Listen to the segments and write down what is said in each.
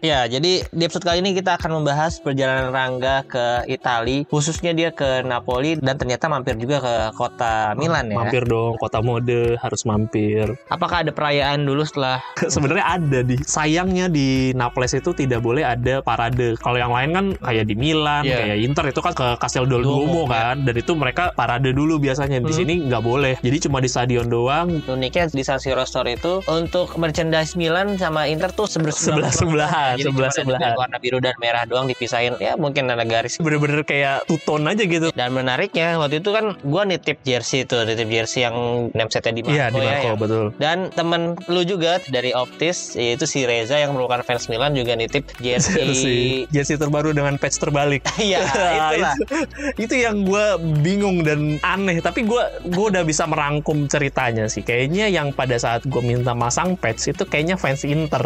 Ya, jadi di episode kali ini kita akan membahas perjalanan Rangga ke Italia, khususnya dia ke Napoli dan ternyata mampir juga ke kota Milan ya. Mampir dong, kota mode harus mampir. Apakah ada perayaan dulu setelah Sebenarnya ada di. Sayangnya di Naples itu tidak boleh ada parade. Kalau yang lain kan kayak di Milan, Iya. kayak Inter itu kan ke Castel del Duomo, Duomo kan, dan itu mereka parade dulu biasanya. Di Hmm. sini nggak boleh. Jadi cuma di stadion doang. uniknya di San Siro Store itu untuk merchandise Milan sama Inter tuh sebelah Sebelah-sebelahan, Jadi cuma sebelah-sebelahan. ada warna biru dan merah doang dipisahin. Ya mungkin ada garis. Bener-bener kayak tuton aja gitu. Dan menariknya waktu itu kan gua nitip jersey tuh, nitip jersey yang namesetnya di Marco Iya di ya, Marco yang- betul. Dan temen lu juga dari Optis yaitu si Reza yang merupakan fans Milan juga nitip jersey. Jersey, jersey terbaru dengan patch terbalik. Iya, itulah. itu, itu yang gue bingung dan aneh tapi gue gue udah bisa merangkum ceritanya sih kayaknya yang pada saat gue minta masang patch itu kayaknya fans Inter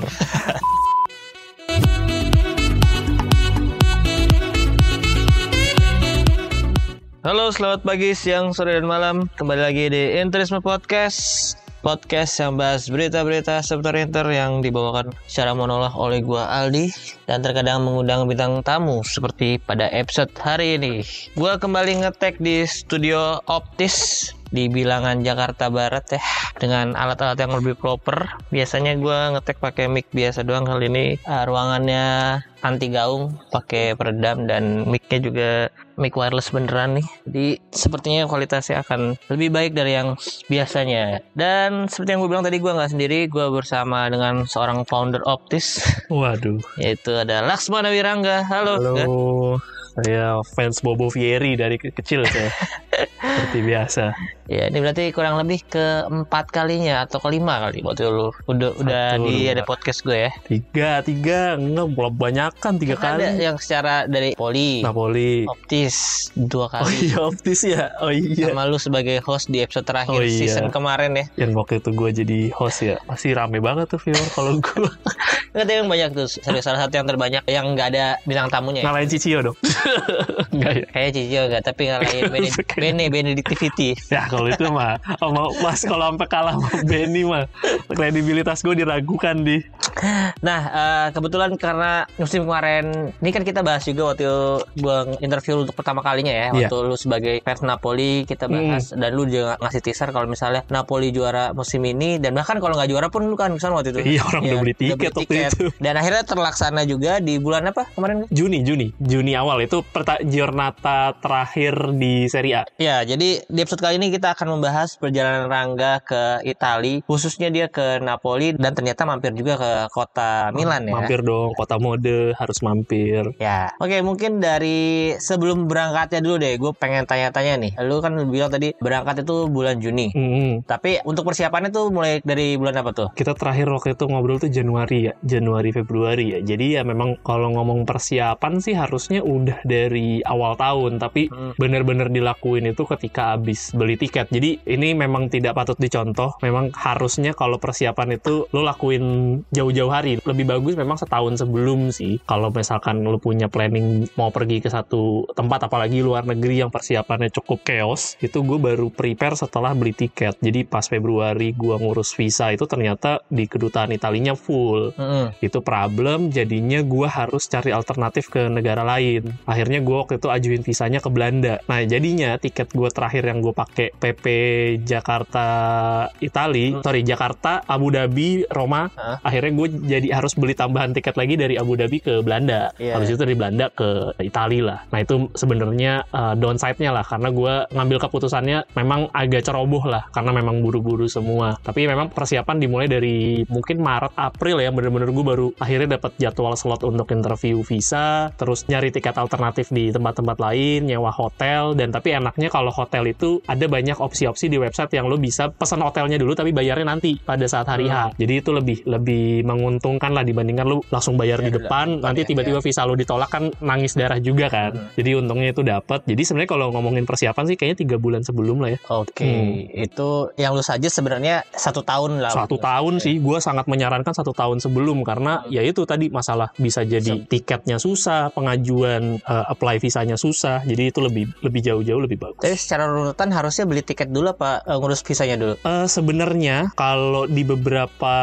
Halo, selamat pagi, siang, sore, dan malam. Kembali lagi di Interisme Podcast. Podcast yang bahas berita-berita seputar Inter yang dibawakan secara monolog oleh gua Aldi dan terkadang mengundang bintang tamu seperti pada episode hari ini. Gua kembali ngetek di studio Optis di bilangan Jakarta Barat ya dengan alat-alat yang lebih proper. Biasanya gua ngetek pakai mic biasa doang kali ini uh, ruangannya anti gaung, pakai peredam dan mic-nya juga mic wireless beneran nih. Jadi sepertinya kualitasnya akan lebih baik dari yang biasanya. Dan seperti yang gue bilang tadi gue nggak sendiri, gue bersama dengan seorang founder Optis waduh yaitu ada Laksmana Wirangga. Halo. halo saya fans Bobo Fieri dari ke- kecil saya seperti biasa Ya ini berarti kurang lebih keempat kalinya atau kelima kali waktu lu udah udah Satu, di dua. ada podcast gue ya. tiga tiga enggak banyakan tiga Kan Ada kali yang secara dari Poli, Napoli Optis dua oh kali. iya optis ya oh iya Sama lu sebagai host di episode terakhir Oh, iya. season kemarin ya. yang waktu itu gue jadi host ya pasti rame banget tuh viewer kalau gue Nggak ada yang banyak tuh. Serius salah satu yang terbanyak yang nggak ada bintang tamunya. Ya. ngalahin Cicio dong enggak ya Kayak Cicio nggak, tapi ngalahin Bene Benedictivity. Ya kalau itu mah Mas kalau sampai kalah sama Benny mah kredibilitas gue diragukan di. Nah, eh, kebetulan karena musim kemarin ini kan kita bahas juga waktu gua interview untuk pertama kalinya ya, Iya. waktu lu sebagai fans Napoli kita bahas dan lu juga ngasih teaser kalau misalnya Napoli juara musim ini dan bahkan kalau nggak juara pun lu kan ke sana waktu itu. Iya, orang udah beli tiket waktu itu. Dan akhirnya terlaksana juga di bulan apa kemarin? Juni Juni Juni awal itu giornata terakhir di Serie A. Ya, jadi di episode kali ini kita akan membahas perjalanan Rangga ke Italia, khususnya dia ke Napoli dan ternyata mampir juga ke kota Milan ya. Mampir dong kota mode harus mampir. Ya, oke mungkin dari sebelum berangkatnya dulu deh, gue pengen tanya-tanya nih. Lu kan bilang tadi berangkat itu bulan Juni. Hmm. Tapi untuk persiapannya tuh mulai dari bulan apa tuh? Kita terakhir waktu itu ngobrol tuh Januari ya, Januari Februari ya. Jadi ya memang kalau ngomong persiapan sih harusnya udah dari awal tahun, tapi Hmm. bener-bener dilakuin itu ketika habis beli tiket. Jadi ini memang tidak patut dicontoh. Memang harusnya kalau persiapan itu lo lakuin jauh-jauh hari. Lebih bagus memang setahun sebelum sih. Kalau misalkan lo punya planning mau pergi ke satu tempat, apalagi luar negeri yang persiapannya cukup chaos, itu gue baru prepare setelah beli tiket. Jadi pas Februari gue ngurus visa itu ternyata di kedutaan Italinya full Mm-mm. itu problem jadinya gue harus cari alternatif ke negara lain akhirnya gue waktu itu ajuin visanya ke Belanda nah jadinya tiket gue terakhir yang gue pakai PP Jakarta Itali Hmm. sorry Jakarta Abu Dhabi Roma Hah? akhirnya gue gue jadi harus beli tambahan tiket lagi dari Abu Dhabi ke Belanda. Iya. Habis itu dari Belanda ke Italia lah. Nah itu sebenarnya uh, downside-nya lah karena gue ngambil keputusannya memang agak ceroboh lah karena memang buru-buru semua. Tapi memang persiapan dimulai dari mungkin Maret April ya bener-bener gue baru akhirnya dapat jadwal slot untuk interview visa, terus nyari tiket alternatif di tempat-tempat lain, nyewa hotel dan tapi enaknya kalau hotel itu ada banyak opsi-opsi di website yang lo bisa pesan hotelnya dulu tapi bayarnya nanti pada saat hari H. Jadi itu lebih lebih menguntungkan lah dibandingkan lo langsung bayar di Ya, depan, depan nanti ya, tiba-tiba visa lo ditolak kan nangis darah juga kan. Hmm. Jadi untungnya itu dapat. Jadi sebenarnya kalau ngomongin persiapan sih kayaknya tiga bulan sebelum lah ya. Oke, itu yang lu saja sebenarnya satu tahun lah. Satu tahun sih, gue sangat menyarankan satu tahun sebelum karena ya itu tadi masalah bisa jadi tiketnya susah, pengajuan eh, apply visanya susah, jadi itu lebih lebih jauh-jauh lebih bagus. Tapi secara runutan harusnya beli tiket dulu apa eh, ngurus visanya dulu? Eh, sebenarnya kalau di beberapa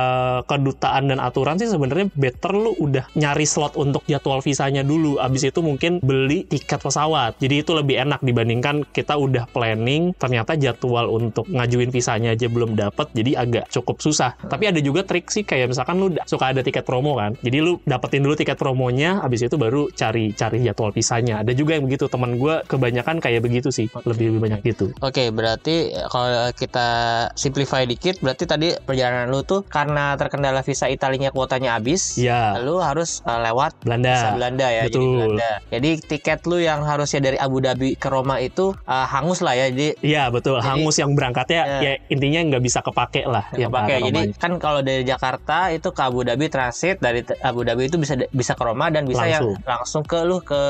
kedutaan dan aturan sih sebenarnya better lu udah nyari slot untuk jadwal visanya dulu. Abis itu mungkin beli tiket pesawat. Jadi itu lebih enak dibandingkan kita udah planning ternyata jadwal untuk ngajuin visanya aja belum dapat jadi agak cukup susah. Tapi ada juga trik sih kayak misalkan lu suka ada tiket promo kan. Jadi lu dapetin dulu tiket promonya abis itu baru cari cari jadwal visanya. Ada juga yang begitu. Teman gue kebanyakan kayak begitu sih. Lebih lebih banyak gitu. Oke, berarti eh, kalau kita simplify dikit, berarti tadi perjalanan lu tuh karena terkendala visa Italinya kuotanya habis, Iya. lu harus eh, lewat Belanda. Belanda ya, jadi Betul. Belanda. Jadi tiket lu yang harusnya dari Abu Dhabi ke Roma itu eh, hangus lah ya, jadi Iya betul, Jadi- hangus yang berangkatnya Ya. ya intinya nggak bisa kepake lah. nggak yang pakai. ke Jadi kan kalau dari Jakarta itu ke Abu Dhabi transit dari Abu Dhabi itu bisa bisa ke Roma dan bisa yang Langsung. langsung ke lu ke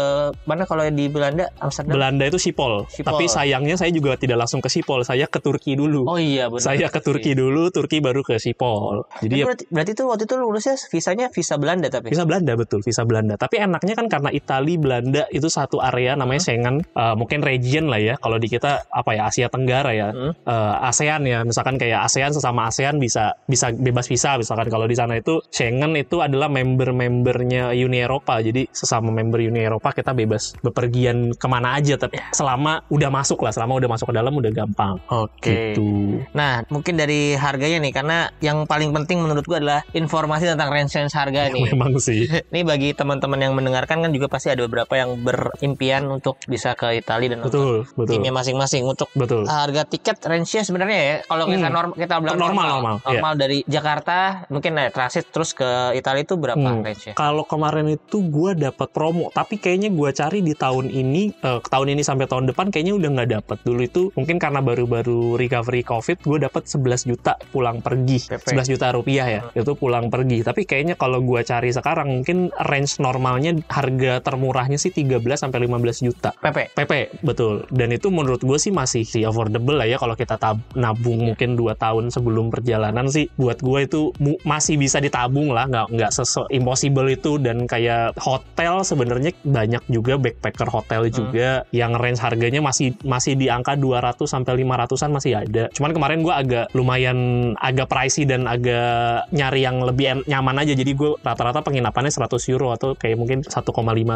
mana kalau di Belanda Amsterdam. Belanda itu Sipol. Sipol. tapi sayangnya saya juga tidak langsung ke Sipol, saya ke Turki dulu. Oh iya benar. saya ke Turki dulu, Turki baru ke Sipol. Jadi Jadi ya berarti, berarti tuh waktu itu lu lurusnya visanya visa Belanda tapi. Visa Belanda betul, visa Belanda. Tapi enaknya kan karena Italia, Belanda itu satu area namanya Schengen, Eh, mungkin region lah ya. Kalau di kita apa ya Asia Tenggara ya, Hmm. Eh, ASEAN ya. Misalkan kayak ASEAN sesama ASEAN bisa bisa bebas visa. Misalkan kalau di sana itu Schengen itu adalah member-membernya Uni Eropa. Jadi sesama member Uni Eropa kita bebas bepergian ke mana aja. Tapi selama udah masuk lah, selama udah masuk ke dalam udah gampang. Oke. Gitu. Nah, mungkin dari harganya nih karena yang paling penting menurut gua adalah informasi tentang range range harga nih. Memang sih. Ini bagi teman-teman yang mendengarkan kan juga pasti ada beberapa yang berimpian untuk bisa ke Italia dan Betul, betul. timnya masing-masing untuk Betul. harga tiket range-nya sebenarnya ya kalau kita Hmm. norm kita bilang Normal, normal normal, iya. dari Jakarta mungkin naik transit terus ke Italia itu berapa Hmm. range-nya? Kalau kemarin itu gue dapat promo, tapi kayaknya gue cari di tahun ini, eh, tahun ini sampai tahun depan kayaknya udah nggak dapat. Dulu itu mungkin karena baru-baru recovery COVID, gue dapat 11 juta pulang pergi, PP. 11 juta rupiah ya, itu pulang pergi. Tapi kayaknya kalau gue cari sekarang mungkin range normalnya harga termurahnya sih 13 sampai 15 juta. PP. PP betul dan itu menurut gue sih masih sih affordable lah ya kalau kita tab- nabung mungkin dua tahun sebelum perjalanan sih buat gue itu masih bisa ditabung lah nggak nggak sesu impossible itu dan kayak hotel sebenarnya banyak juga backpacker hotel juga yang range harganya masih masih di angka 200 sampai 500-an masih ada cuman kemarin gue agak lumayan agak pricey dan agak nyari yang lebih nyaman aja jadi gue rata-rata penginapannya 100 euro atau kayak mungkin 1,5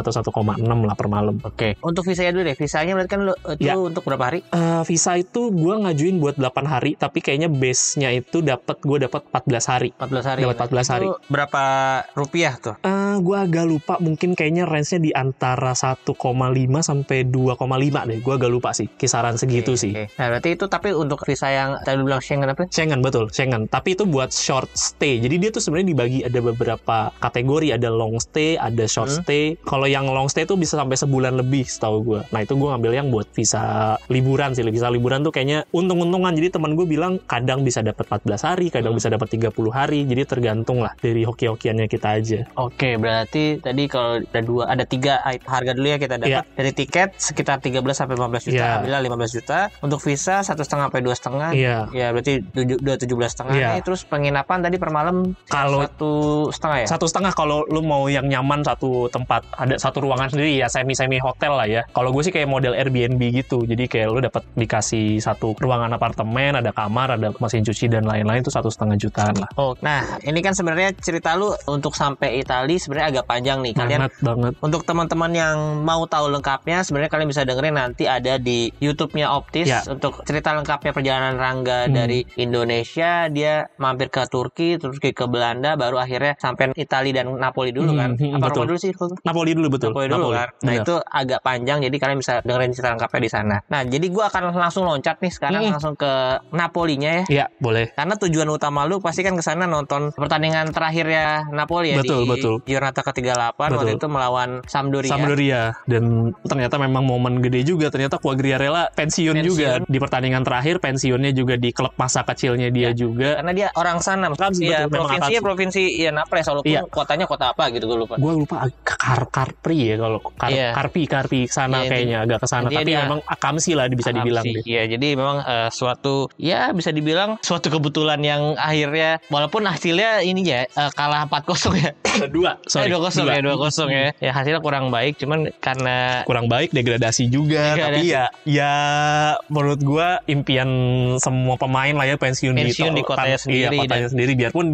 atau 1,6 lah per malam Oke. Untuk visanya dulu deh. Visanya berarti kan lu itu Ya. untuk berapa hari? Eh, visa itu gue ngajuin buat 8 hari, tapi kayaknya base-nya itu dapat gue dapat 14 hari. 14 hari. Dapat 14 hari. Itu berapa rupiah tuh? Eh, gue agak lupa, mungkin kayaknya range-nya di antara 1,5 sampai 2,5 deh. Gue agak lupa sih, kisaran segitu Oke, sih. oke. Nah, berarti itu tapi untuk visa yang tadi bilang Schengen apa? Schengen betul, Schengen. Tapi itu buat short stay. Jadi dia tuh sebenarnya dibagi ada beberapa kategori, ada long stay, ada short Hmm. stay. Kalau yang long stay tuh bisa sampai sebulan lebih, setahu gue. Nah itu gue ngambil yang buat visa liburan sih. Visa liburan tuh kayaknya untung-untungan. Jadi teman gue bilang kadang bisa dapat 14 hari, kadang Hmm. bisa dapat 30 hari. Jadi tergantung lah dari hoki-hokiannya kita aja. Oke, berarti tadi kalau ada dua, ada tiga harga dulu ya kita dapat Iya. dari tiket sekitar 13 sampai 15 juta, Iya. bila 15 juta. Untuk visa satu setengah sampai dua setengah. Iya. Ya berarti dua tujuh belas setengah. Iya. Terus penginapan tadi per malam Kalau satu setengah ya. satu setengah kalau lu mau yang nyaman satu tempat ada satu ruangan sendiri ya semi semi hotel lah ya kalau gue sih kayak model Airbnb gitu jadi kayak lu dapat dikasih satu ruangan apartemen ada kamar ada mesin cuci dan lain-lain itu satu setengah jutaan lah Oh, nah ini kan sebenarnya cerita lu untuk sampai Italia sebenarnya sebenarnya agak panjang nih. Kalian banget banget untuk teman-teman yang mau tahu lengkapnya sebenarnya kalian bisa dengerin nanti ada di YouTube-nya Optis Ya. untuk cerita lengkapnya perjalanan Rangga Hmm. dari Indonesia dia mampir ke Turki, Turki ke Belanda baru akhirnya sampai Italia dan Napoli dulu Hmm, kan. hmm, Apa betul. Roma dulu sih? Napoli dulu betul Napoli dulu kan. Nah Bener. itu agak panjang jadi kalian bisa dengerin cerita lengkapnya di sana. Nah jadi gua akan langsung loncat nih sekarang Hmm. langsung ke Napolinya ya. Iya boleh Karena tujuan utama lu pasti kan ke sana nonton pertandingan terakhirnya Napoli ya Betul, di betul. Giornata ke-38 waktu itu melawan Sampdoria. Sampdoria dan ternyata memang momen gede juga ternyata Quagliarella pensiun, Pensiun. juga di pertandingan terakhir pensiunnya juga di klub masa kecilnya dia juga Karena dia orang sana. Akatsu, Iya, betul, memang Akatsu. provinsi ya Naples walaupun Iya. kotanya kota apa gitu gue lupa. gue lupa Kar Karpri ya kalau Kar Iya. Karpi Karpi sana Iya, kayaknya agak ke sana tapi dia- memang akamsi lah bisa dibilang Sih. deh. Iya, jadi memang eh, suatu ya bisa dibilang suatu kebetulan yang akhirnya walaupun hasilnya ini ya eh, kalah 4-0 ya. dua sorry eh, 2-0 ya, 2-0 ya. Ya hasilnya kurang baik cuman karena kurang baik degradasi juga Degradasi. tapi ya ya menurut gua impian semua pemain lah ya pensiun, Pensiun di kotanya iya, sendiri kotanya sendiri biarpun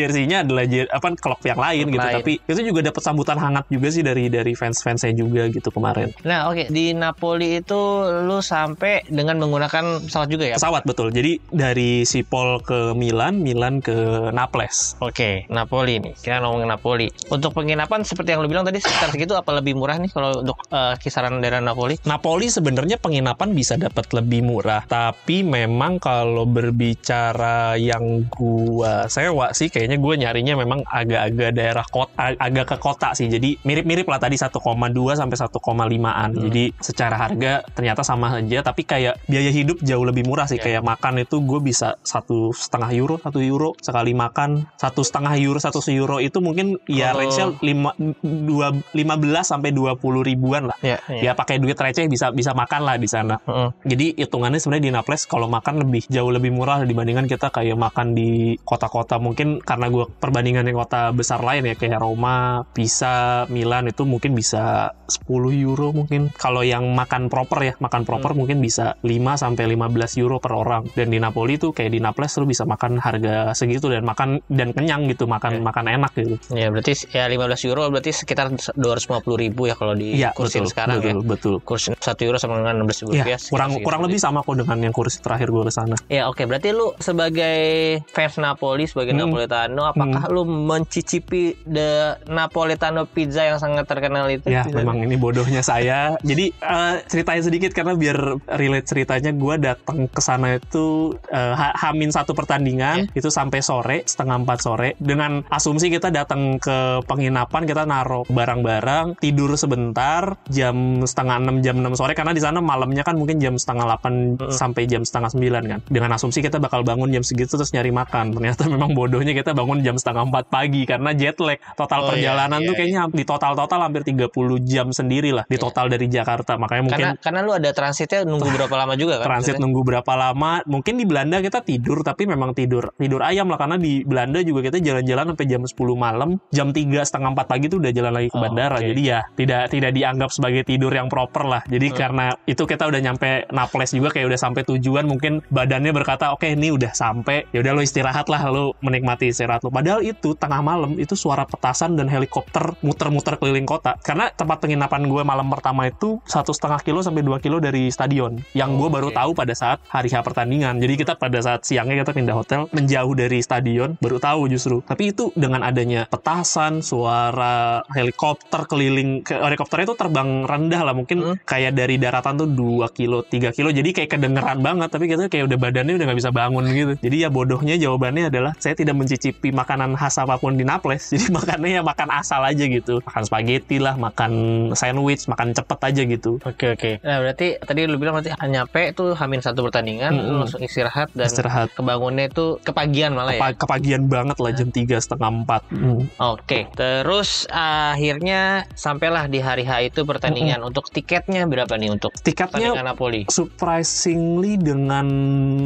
jersey-nya adalah jer- apa klub yang lain Klub gitu lain. tapi itu juga dapat sambutan hangat juga sih dari dari fans-fansnya juga gitu kemarin Nah, oke, di Napoli itu lu sampai dengan menggunakan pesawat juga ya? pesawat betul jadi dari Sipol ke Milan Milan ke Naples Oke, Napoli nih. Kita ngomongin Napoli. Untuk penginapan seperti yang lu bilang tadi sekitar segitu apa lebih murah nih kalau untuk eh, kisaran daerah Napoli? Napoli sebenarnya penginapan bisa dapat lebih murah, tapi memang kalau berbicara yang gua sewa sih kayaknya gua nyarinya memang agak-agak daerah kota ag- agak ke kota sih. Jadi mirip-mirip lah tadi 1,2 sampai 1,5-an. Hmm. Jadi secara harga ternyata sama aja, tapi kayak biaya hidup jauh lebih murah sih. Ya. Kayak makan itu gue bisa satu setengah euro, satu euro sekali makan, satu setengah euro, satu euro itu mungkin ya Kalau- range-nya lima, dua, 15 sampai 20 ribuan lah Ya, ya pakai duit receh bisa bisa makan lah di sana. Heeh. Jadi hitungannya sebenarnya di Naples kalau makan lebih jauh lebih murah dibandingkan kita kayak makan di kota-kota mungkin karena gue perbandingan dengan kota besar lain ya kayak Roma, Pisa, Milan itu mungkin bisa 10 euro mungkin. Kalau yang makan proper ya, makan proper mungkin bisa 5 sampai 15 euro per orang. Dan di Napoli tuh kayak di Naples lu bisa makan harga segitu dan makan dan kenyang gitu, makan Ya. makan enak gitu. Ya berarti ya 15 euro berarti sekitar 250 ribu ya kalau di Iya, kursin betul, sekarang betul, ya. betul. Kursi 1 euro sama dengan 16 ribu Iya, rupiah. kurang segitu. kurang lebih sama kok dengan yang kursi terakhir gue ke sana. Ya oke, berarti lu sebagai fans Napoli, sebagai Hmm. Napolitano, apakah lu mencicipi the Napolitano pizza yang sangat terkenal itu? Ya, Pizza- memang ini bodohnya saya. Jadi eh, ceritain sedikit karena biar relate ceritanya, gue datang ke sana itu ha- hamin satu pertandingan itu sampai sore setengah empat sore. Dengan asumsi kita datang ke penginapan kita naruh barang-barang tidur sebentar jam setengah enam jam enam sore. Karena di sana malamnya kan mungkin jam setengah delapan Mm-mm. sampai jam setengah sembilan kan. Dengan asumsi kita bakal bangun jam segitu terus nyari makan. Ternyata memang bodohnya kita bangun jam setengah empat pagi karena jet lag total Oh, iya, perjalanan iya, tuh kayaknya di total total hampir 30 jam sendiri lah di Iya. total dari Jakarta makanya mungkin Karena karena lu ada transitnya nunggu berapa lama juga kan? transit maksudnya? nunggu berapa lama mungkin di Belanda kita tidur tapi memang tidur tidur ayam lah karena di Belanda juga kita jalan-jalan sampai jam 10 malam jam 3 setengah 4 pagi tuh udah jalan lagi ke Oh, bandara oke. jadi ya tidak tidak dianggap sebagai tidur yang proper lah jadi Hmm. karena itu kita udah nyampe Naples juga kayak udah sampai tujuan mungkin badannya berkata oke ini udah sampai ya udah lo istirahat lah lo menikmati istirahat lo. Padahal itu tengah malam itu suara petasan dan helikopter muter-muter keliling kota. Karena tempat penginapan gue malam pertama itu satu setengah kilo sampai 2 kilo dari stadion. Yang gue Oh, baru oke. tahu pada saat hari H pertandingan. Jadi kita pada saat siangnya kita pindah hotel menjauh dari stadion baru tahu justru. Tapi itu dengan adanya petasan suara helikopter keliling ke helikopternya itu terbang rendah lah mungkin. Hmm. kayak dari daratan tuh 2 kilo 3 kilo. Jadi kayak kedengeran banget tapi kita kayak udah badannya udah nggak bisa bangun gitu. Jadi ya bodohnya jawabannya adalah saya tidak mencicipi makanan khas apa pun di Naples jadi makannya ya makan asal aja gitu makan spaghetti lah makan sandwich makan cepet aja gitu Oke oke. Nah berarti tadi lu bilang berarti nyampe tuh hamin satu pertandingan, lu Mm-mm. langsung istirahat dan istirahat kebangunnya itu kepagian malah ya. Kepa- kepagian banget lah jam 3 setengah 4 Oke, terus akhirnya sampailah di hari H itu pertandingan. Untuk tiketnya berapa nih untuk tiketnya pertandingan Napoli? surprisingly dengan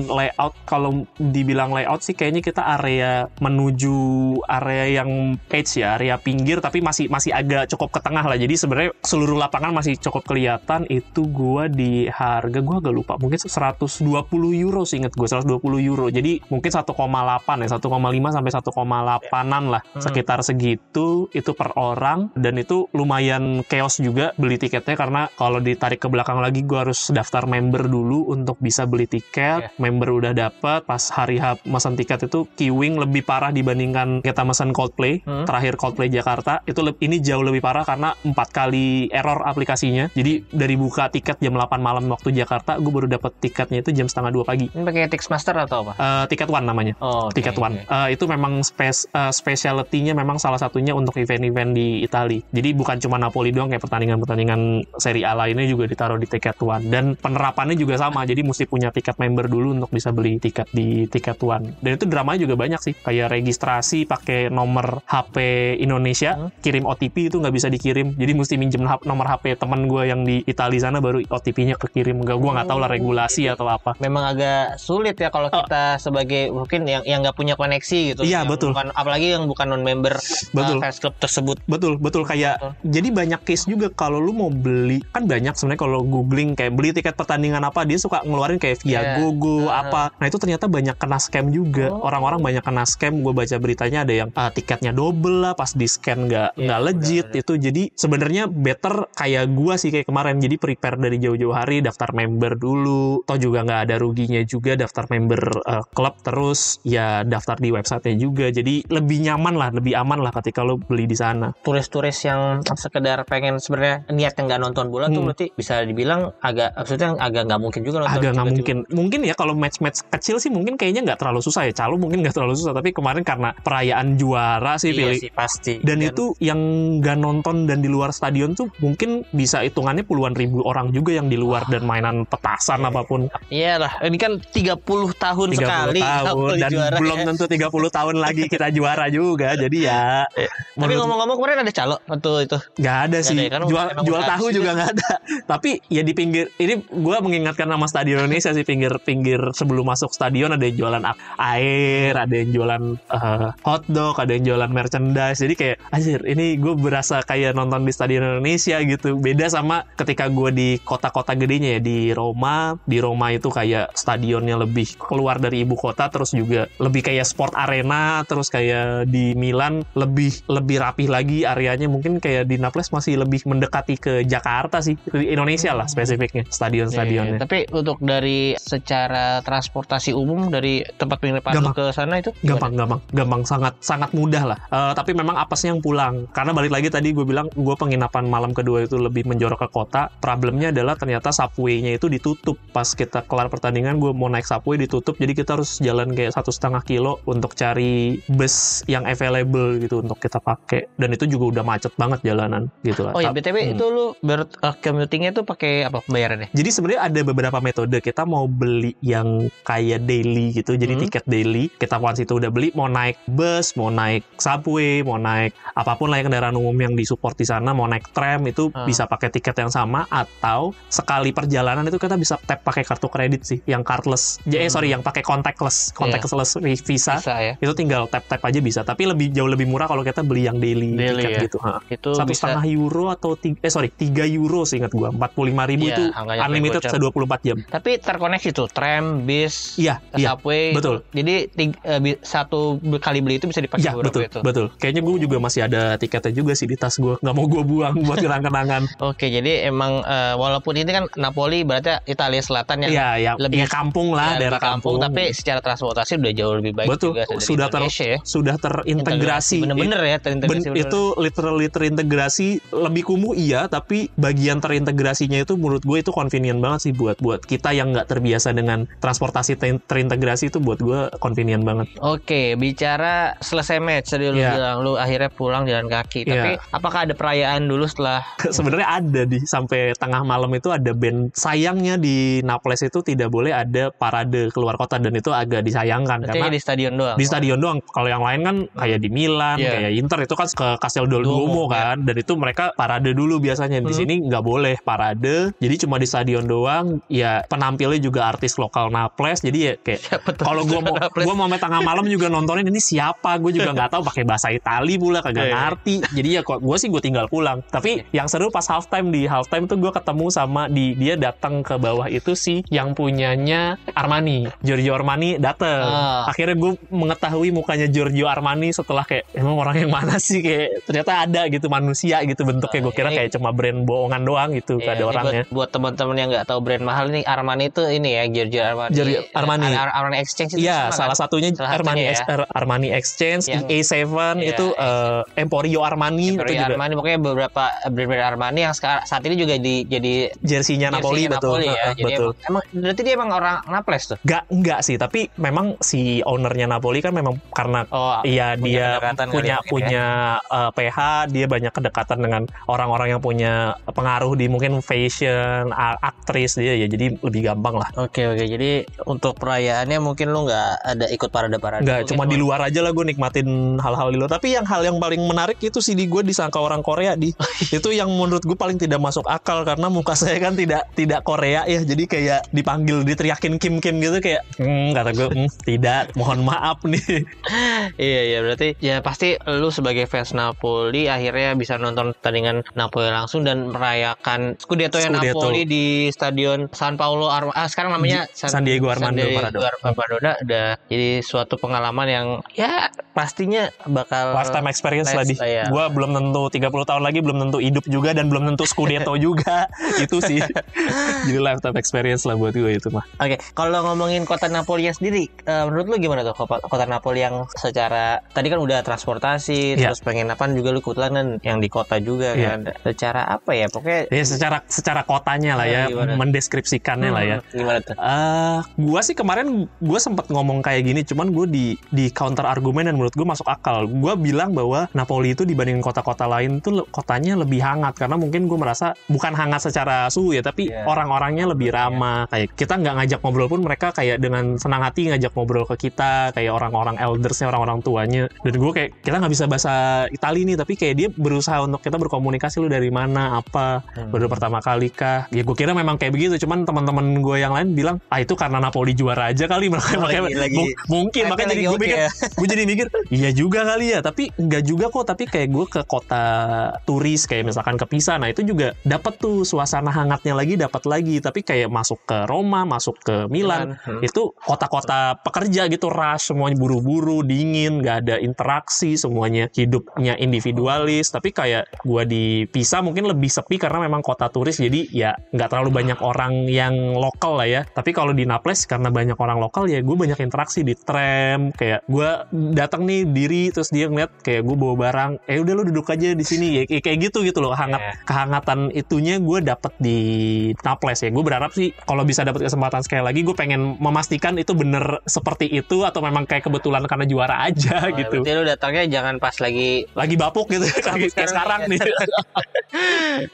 layout kalau dibilang layout sih kayaknya kita area menuju area yang edge ya area pinggir tapi masih masih agak cukup ke tengah lah. Jadi sebenarnya seluruh lapangan masih cukup kelihatan. Itu gua di harga gua agak lupa. Mungkin 120 euro sih inget gue 120 euro. Jadi mungkin 1,8 ya 1,5 sampai 1,8an lah Hmm. sekitar segitu itu per orang. Dan itu lumayan chaos juga beli tiketnya karena kalau ditarik ke belakang lagi gue harus daftar member dulu untuk bisa beli tiket. Iya. member udah dapat pas hari H pesan tiket itu queuing lebih parah dibandingkan kita pesan Coldplay Hmm. terakhir Coldplay Jakarta. Itu ini jauh lebih parah karena empat kali error aplikasinya. Jadi dari buka tiket jam 8 malam waktu Jakarta gue baru dapat tiketnya itu jam setengah dua pagi. Ini pakai Tixmaster atau apa? Eh, tiket one namanya. Oh, oke, tiket one. oke. Eh, itu memang spes eh, specialty-nya memang salah satunya untuk event-event di Italia jadi bukan cuma Napoli doang kayak pertandingan-pertandingan Serie A lainnya juga ditaruh di tiket one. Dan penerapannya juga sama jadi mesti punya tiket member dulu untuk bisa beli tiket di tiket one. Dan itu dramanya juga banyak sih. Kayak registrasi pakai nomor HP Indonesia Hmm. kirim OTP itu nggak bisa dikirim jadi mesti minjem nomor HP teman gue yang di Italia sana baru OTP-nya kekirim gak gue nggak tahu lah Oh, regulasi atau apa Memang agak sulit ya kalau Oh. kita sebagai mungkin yang yang nggak punya koneksi gitu. Iya, betul. bukan- apalagi yang bukan non member Betul. fans club tersebut. Betul, betul kayak jadi banyak case juga kalau lu mau beli kan banyak sebenarnya kalau googling kayak beli tiket pertandingan apa dia suka ngeluarin kayak via Iya. Gogo Uh. apa. Nah itu ternyata banyak kena scam juga. Oh. Orang-orang banyak kena scam. Gue baca beritanya ada yang ah, tiketnya double lah pas di scan nggak Iya, nggak legit benar. itu. Jadi sebenarnya better kayak gua sih kayak kemarin. Jadi prepare dari jauh-jauh hari daftar member dulu. Toh juga nggak ada ruginya juga daftar member eh, klub terus ya daftar di websitenya juga. Jadi lebih nyaman lah, lebih aman lah ketika lo beli di sana. Turis-turis yang sekedar pengen sebenarnya niat yang nggak nonton bola tuh Hmm. berarti bisa dibilang agak maksudnya agak nggak mungkin juga nonton. agak nggak mungkin mungkin ya kalau match-match kecil sih mungkin kayaknya nggak terlalu susah ya calo mungkin nggak terlalu susah tapi kemarin karena perayaan juara sih Iya pilih sih pasti. dan itu yang nggak nonton dan di luar stadion tuh mungkin bisa hitungannya puluhan ribu orang juga yang di luar dan mainan petasan Iya, apa pun. Iyalah, ini kan 30 tahun 30 sekali tahun dan juara, belum ya. tentu 30 tahun lagi kita juara juga jadi ya. Tapi menurut- ngomong-ngomong kemarin ada calo waktu itu. nggak ada Nggak sih. ada ya, kan? Jual jual tahu juga ya. nggak ada. Tapi ya di pinggir ini gue mengingatkan nama stadion Indonesia sih pinggir pinggir sebelum masuk stadion ada yang jualan air ada yang jualan eh, hotdog ada yang jualan merchandise. Jadi kayak anjir ini gue berasa kayak nonton di stadion Indonesia gitu. Beda sama ketika gue di kota-kota gedenya ya di Roma. Di Roma itu kayak stadionnya lebih keluar dari ibu kota terus juga lebih kayak sport arena terus kayak di Milan lebih lebih rapih lagi areanya. Mungkin kayak di Naples masih lebih mendekati ke Jakarta sih di Indonesia lah spesifiknya stadion-stadionnya. Iya, tapi untuk dari secara transportasi umum dari tempat Gampang. ke sana itu gampang gampang gampang sangat sangat mudah lah Eh, tapi memang apesnya yang pulang karena balik lagi tadi gue bilang gue penginapan malam kedua itu lebih menjorok ke kota problemnya adalah ternyata subway-nya itu ditutup pas kita kelar pertandingan gue mau naik subway ditutup jadi kita harus jalan kayak satu setengah kilo untuk cari bus yang available gitu untuk kita pakai dan itu juga udah macet banget jalanan gitu lah Oh ya BTW Hmm. itu lu ber uh, commutingnya tuh pakai apa pembayarannya? Jadi sebenarnya ada beberapa metode. Kita mau beli yang kayak daily gitu, jadi Hmm. tiket daily. Kita once itu udah beli, mau naik bus, mau naik subway, mau naik apa pun lah yang kendaraan umum yang disupport di sana, mau naik tram itu Ah. bisa pakai tiket yang sama atau sekali perjalanan itu kita bisa tap pakai kartu kredit sih, yang cardless. Ya, Eh Hmm. sorry, yang pakai contactless, contactless visa. Bisa ya. Itu tinggal tap tap aja bisa. Tapi lebih jauh lebih murah kalau kita beli yang daily, Daily tiket ya. gitu. Ha. Itu Satu bisa setengah euro atau tiga, eh sorry tiga euro sih ingat gua empat puluh lima ribu Iya, itu unlimited bisa 24 jam tapi terkoneksi tuh tram, bis, iya iya subway. betul. Jadi ting- eh, bi- satu kali beli itu bisa dipakai beberapa betul itu. betul. Kayaknya gue juga masih ada tiketnya juga sih di tas gue nggak mau gue buang buat kenang-kenangan. Oke, jadi emang eh, walaupun ini kan Napoli berarti Italia Selatan yang iya ya lebih- ya kampung lah ya, daerah kampung, kampung, tapi secara transportasi udah jauh lebih baik betul. juga sudah ter ya. sudah terintegrasi. Bener-bener ya Ben- terintegrasi. bener-bener. itu literally terintegrasi. Lebih kumuh iya. Tapi bagian terintegrasinya itu menurut gue itu convenient banget sih buat buat kita yang nggak terbiasa dengan transportasi ter- terintegrasi itu buat gue convenient banget. Oke, bicara selesai match tadi lu Iya. bilang lu akhirnya pulang jalan kaki. Tapi Iya. apakah ada perayaan dulu setelah sebenarnya ada di sampai tengah malam itu ada band sayangnya di Naples itu tidak boleh ada parade keluar kota dan itu agak disayangkan berarti karena di stadion doang? di stadion doang kalau yang lain kan kayak di Milan Iya. kayak Inter itu kan ke Castel Duomo, Duomo kan dan itu mereka parade dulu biasanya di Hmm. sini nggak boleh parade jadi cuma di stadion doang ya penampilnya juga artis lokal Naples jadi ya kayak kalau gue mau gue mau tengah malam juga nontonin ini siapa gue juga nggak tahu pakai bahasa Itali pula kagak Iya. ngerti jadi ya kok gue sih gue tinggal pulang tapi yang seru pas halftime di halftime tuh gue ketemu sama di dia datang ke bawah itu sih yang punyanya Armani Giorgio Armani dateng Ah. akhirnya gue mengetahui mukanya Giorgio Armani setelah kayak emang orangnya yang mana sih kayak ternyata ada gitu manusia gitu bentuknya gue kira ini- kayak cuma brand bohongan doang gitu Iya, gak ada orangnya Buat, buat teman-teman yang nggak tahu brand mahal nih Armani itu ini ya Giorgio Armani. Giorgio Armani. Ar- Ar- Armani Exchange itu Iya, sama, salah kan? satunya Salah Armani, satunya Ex- ya. Ar- Armani Exchange, Yang- EA7 Iya, itu eh, Emporio Armani Dari itu juga Armani pokoknya beberapa brand-brand Armani yang sekarang saat ini juga di jadi jersey-nya Napoli jersey betul. Napoli ya. Jadi betul. Emang, emang berarti dia emang orang Naples tuh. Gak enggak sih, tapi memang si ownernya Napoli kan memang karena Oh, Iya punya dia kali punya ya mungkin punya uh, PH dia banyak kedekatan dengan orang-orang yang punya pengaruh di mungkin fashion aktris dia ya jadi lebih gampang lah Oke oke jadi untuk perayaannya mungkin lu nggak ada ikut parade parade. nggak Mungkin cuma di luar aja lah gue nikmatin hal-hal di luar. Tapi yang hal yang paling menarik itu sih di gue disangka orang Korea di. Itu yang menurut gue paling tidak masuk akal karena muka saya kan tidak tidak Korea ya. Jadi kayak dipanggil diteriakin Kim Kim gitu kayak hmm, kata gue "Hmm, tidak mohon maaf nih. Iya iya berarti ya pasti lu sebagai fans Napoli akhirnya bisa nonton pertandingan Napoli langsung dan merayakan Scudetto yang. Napoli di Stadion San Paolo Arma ah, sekarang namanya San Diego Armando Maradona. Maradona. Udah jadi suatu pengalaman yang ya pastinya bakal lifetime experience lah di iya. gue belum tentu 30 tahun lagi belum tentu hidup juga dan belum tentu Scudetto juga itu sih jadi lifetime experience lah buat gue itu mah Oke, kalau ngomongin kota Napoli yang sendiri, eh, menurut lu gimana tuh kota, kota Napoli yang secara tadi kan udah transportasi, Iya. terus penginapan juga lu kebetulan kan yang di kota juga Iya. kan. Secara apa ya? Pokoknya ya secara secara kotanya lah Ah, ya gimana? mendeskripsikannya lah ya Hmm, Gimana tuh? Eh, gua sih kemarin gue sempat ngomong kayak gini, cuman gue di di counter argumen dan menurut gue masuk akal. Gue bilang bahwa Napoli itu dibanding kota-kota lain tuh kotanya lebih hangat karena mungkin gue merasa bukan hangat secara suhu ya, tapi Iya. orang-orangnya lebih ramah. Kayak kita nggak ngajak ngobrol pun mereka kayak dengan senang hati ngajak ngobrol ke kita, kayak orang-orang eldersnya, orang-orang tuanya. Dan gue kayak kita nggak bisa bahasa Itali nih, tapi kayak dia berusaha untuk kita berkomunikasi lu dari mana, apa, Hmm. baru pertama kali kah ya gue kira memang kayak begitu cuman teman-teman gue yang lain bilang ah itu karena Napoli juara aja kali makanya, Oh, makanya lagi- lagi- mu- mungkin makanya jadi gue mikir ya. gue jadi mikir iya juga kali ya tapi nggak juga kok tapi kayak gue ke kota turis kayak misalkan ke Pisa nah itu juga dapat tuh suasana hangatnya lagi dapat lagi tapi kayak masuk ke Roma masuk ke Milan Hmm. itu kota-kota pekerja gitu rush semuanya buru-buru dingin nggak ada interaksi semuanya hidupnya individualis tapi kayak gua di Pisa mungkin lebih sepi karena memang kota turis jadi ya nggak terlalu banyak orang yang lokal lah ya tapi kalau di Naples karena banyak orang lokal ya gue banyak interaksi di tram kayak gua datang nih diri terus dia ngeliat kayak gue bawa barang eh udah lu duduk aja di sini ya kayak gitu gitu loh hangat Iya. kehangatan itunya gue dapet di Naples ya gue berharap sih kalau bisa dapat kesempatan sekali lagi gue pengen memastikan itu bener seperti itu atau memang kayak kebetulan karena juara aja Oh, gitu Berarti lu datangnya jangan pas lagi lagi bapuk gitu kayak kayak sekarang nih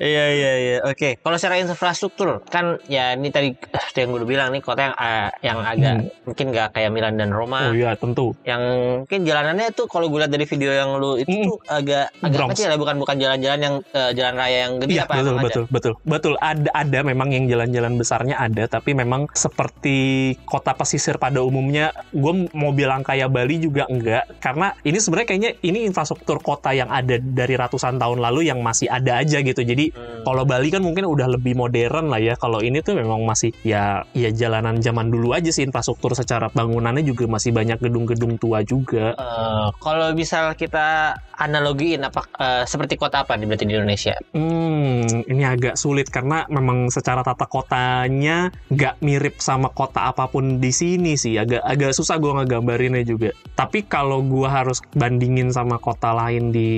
Iya iya iya. Oke. Kalau secara infrastruktur kan ya ini tadi eh, yang gue udah bilang nih kota yang eh, yang agak mungkin nggak kayak Milan dan Roma. oh iya tentu yang mungkin jalanannya tuh kalau gue lihat dari video yang lu itu Mm. tuh agak agak Bronx. kecil ya bukan bukan jalan-jalan yang eh, jalan raya yang gede Iya apa betul emang ada? betul betul betul ada ada memang yang jalan-jalan besarnya ada tapi memang seperti kota pesisir pada umumnya gue mau bilang kayak Bali juga enggak karena ini sebenarnya kayaknya ini infrastruktur kota yang ada dari ratusan tahun lalu yang masih ada aja gitu jadi Hmm. kalau Bali kan mungkin udah lebih modern lah ya kalau ini tuh memang masih ya ya jalanan zaman dulu aja sih infrastruktur secara bangunannya juga masih banyak gedung-gedung tua juga Eh, kalau misal kita analogiin apa eh, seperti kota apa nih berarti di Indonesia? Hmm, ini agak sulit karena memang secara tata kotanya nggak mirip sama kota apa pun di sini sih. Agak agak susah gue ngegambarinnya juga. Tapi kalau gue harus bandingin sama kota lain di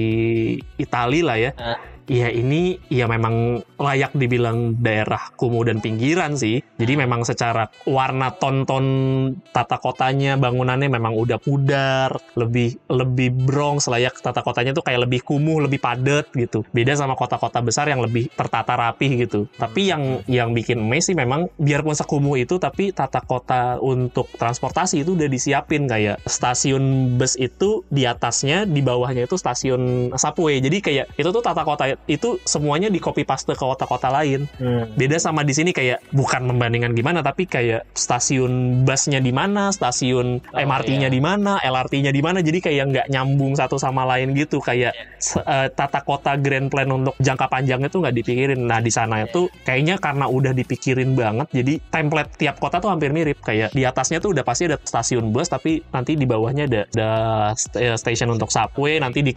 Italia lah ya. Eh. Ya ini ya memang layak dibilang daerah kumuh dan pinggiran sih. Jadi memang secara warna tonton tata kotanya, bangunannya memang udah pudar, lebih lebih bronx layak tata kotanya tuh kayak lebih kumuh, lebih padat gitu. Beda sama kota-kota besar yang lebih tertata rapih gitu. Tapi yang yang bikin emes sih memang biarpun sekumuh itu tapi tata kota untuk transportasi itu udah disiapin kayak stasiun bus itu di atasnya, di bawahnya itu stasiun subway. Jadi kayak itu tuh tata kota lain itu semuanya di copy paste ke kota-kota lain. Hmm. Beda sama di sini kayak bukan membandingkan gimana tapi kayak stasiun busnya di mana, stasiun Oh, MRT-nya iya. di mana, LRT-nya di mana. Jadi kayak nggak nyambung satu sama lain gitu. Kayak se- eh, tata kota grand plan untuk jangka panjangnya tuh nggak dipikirin. Nah di sana itu kayaknya karena udah dipikirin banget. Jadi template tiap kota tuh hampir mirip. Kayak di atasnya tuh udah pasti ada stasiun bus, tapi nanti di bawahnya ada ada st- eh, station untuk subway. Nanti di,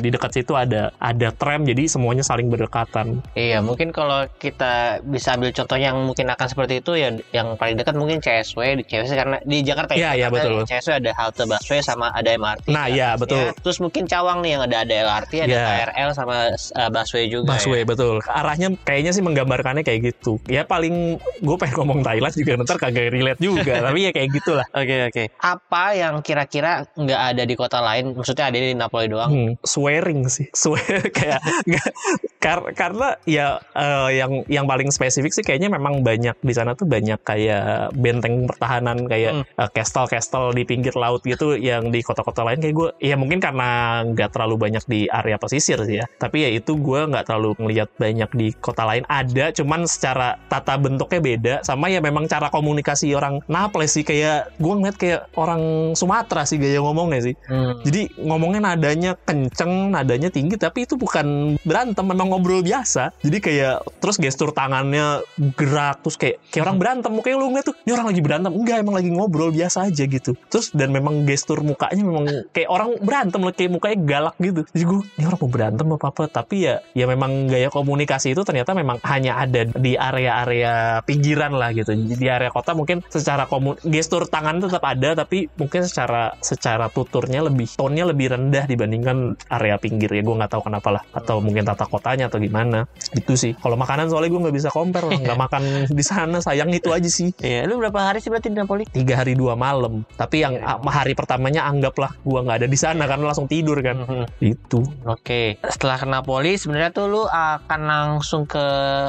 di dekat situ ada ada tram. Jadi semuanya saling berdekatan. Iya, mungkin kalau kita bisa ambil contoh yang mungkin akan seperti itu ya yang paling dekat mungkin CSW di CSW karena di Jakarta Iya, iya, Jakarta, betul. di CSW ada halte busway sama ada MRT. Nah, kan, iya, betul. Terus mungkin Cawang nih yang ada ada LRT, ada Iya. KRL sama uh, busway juga. Busway ya. betul. Arahnya kayaknya sih menggambarkannya kayak gitu. Ya paling gue pengen ngomong Thailand juga ntar kagak relate juga. tapi ya kayak gitulah. Oke oke. Apa yang kira-kira nggak ada di kota lain? Maksudnya ada di Napoli doang? Hmm, swearing sih. Swear kayak nggak kar- karena ya eh, yang yang paling spesifik sih kayaknya memang banyak di sana tuh banyak kayak benteng pertahanan kayak Hmm. eh, castle-castle di pinggir laut gitu yang di kota-kota lain kayak gue ya mungkin karena nggak terlalu banyak di area pesisir sih ya. Tapi ya itu gue nggak terlalu ngelihat banyak di kota lain ada cuman secara tata bentuknya beda sama ya memang cara komunikasi orang Naples sih kayak gue ngeliat kayak orang Sumatera sih gaya ngomongnya sih. Hmm. Jadi ngomongnya nadanya kenceng, nadanya tinggi, tapi itu bukan berantem, memang ngobrol biasa. Jadi kayak terus gestur tangannya gerak, terus kayak kayak orang berantem. Mukanya lu ngeliat tuh, ini orang lagi berantem. Enggak, emang lagi ngobrol biasa aja gitu. Terus dan memang gestur mukanya memang kayak orang berantem, kayak mukanya galak gitu. Jadi gue, ini orang mau berantem apa apa. Tapi ya, ya memang gaya komunikasi itu ternyata memang hanya ada di area-area pinggiran lah gitu. Di area kota mungkin secara komun gestur tangan tetap ada, tapi mungkin secara secara tuturnya lebih tone-nya lebih rendah dibandingkan area pinggir ya gue nggak tahu kenapa lah atau mungkin tata kotanya atau gimana itu sih kalau makanan soalnya gue nggak bisa compare lah nggak makan di sana sayang itu aja sih Iya, lu berapa hari sih berarti di Napoli? tiga hari dua malam tapi yang ah, hari pertamanya anggaplah gue nggak ada di sana karena langsung tidur kan Mhm. itu Oke, setelah ke Napoli sebenarnya tuh lu akan langsung ke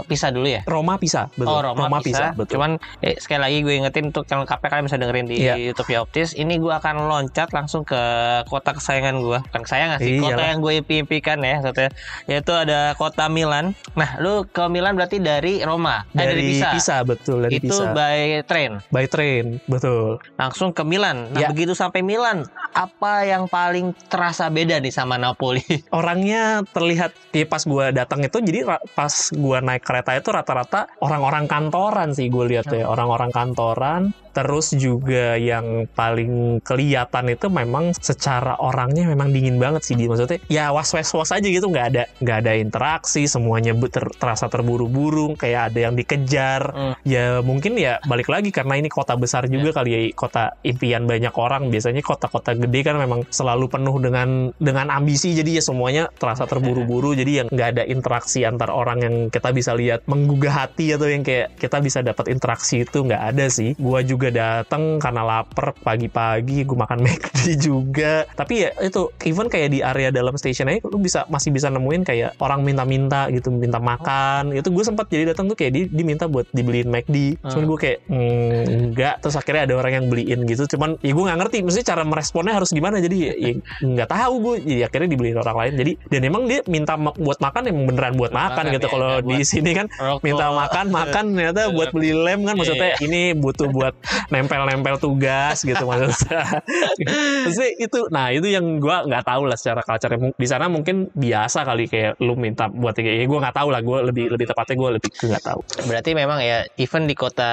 Pisa dulu ya? Roma bisa betul Oh Roma, Pisa. betul Cuman eh, sekali lagi gue ingetin untuk yang lengkapnya kalian bisa dengerin di Iya. YouTube ya Optis. Ini gue akan loncat langsung ke kota kesayangan gue. Bukan kesayangan sih, kota Iyalah. yang gue impikan ya. Satu, yaitu ada kota Milan. Nah, lu ke Milan berarti dari Roma, eh, dari, Pisa. betul dari Itu Pisa by train by train betul langsung ke Milan. Nah, Ya. begitu sampai Milan, apa yang paling terasa beda nih sama Napoli? orangnya terlihat ya pas gue datang itu jadi pas gue naik kereta itu rata-rata orang-orang kantoran sih gue lihat ya orang-orang kantoran terus juga yang paling kelihatan itu memang secara orangnya memang dingin banget sih dia maksudnya ya was was was aja gitu nggak ada nggak ada interaksi semuanya ter- terasa terburu-buru kayak ada yang dikejar. Hmm. ya mungkin ya balik lagi karena ini kota besar juga kali ya kota impian banyak orang. Biasanya kota-kota gede kan memang selalu penuh dengan dengan ambisi jadi ya semuanya terasa terburu-buru jadi yang nggak ada interaksi antar orang yang kita bisa lihat menggugah hati atau yang kayak kita bisa dapat interaksi itu nggak ada sih. Gua juga datang karena lapar pagi-pagi gue makan McD juga. Tapi ya itu even kayak di area dalam station aja lu bisa masih bisa nemuin kayak orang minta-minta gitu minta makan. Itu gue sempat jadi datang tuh kayak di diminta buat dibeliin McD. Cuman gue kayak "Hmm, enggak. Terus akhirnya ada orang yang beliin gitu. Cuman ya gue nggak ngerti mesti cara meresponnya harus gimana. Jadi ya, ya nggak tahu gue jadi akhirnya dibeliin orang lain. Jadi dan emang dia minta ma- buat makan emang beneran buat makan, Makan, gitu. ya, kalau di sini kan Rokok. minta makan makan ternyata buat beli lem kan. Maksudnya ini butuh buat nempel-nempel tugas gitu maksudnya itu nah itu yang gua nggak tahu lah secara culture. Di sana mungkin biasa kali kayak lu minta buat kayak ya gue nggak tahu lah gue lebih lebih tepatnya gue lebih nggak tahu. Berarti memang ya even di kota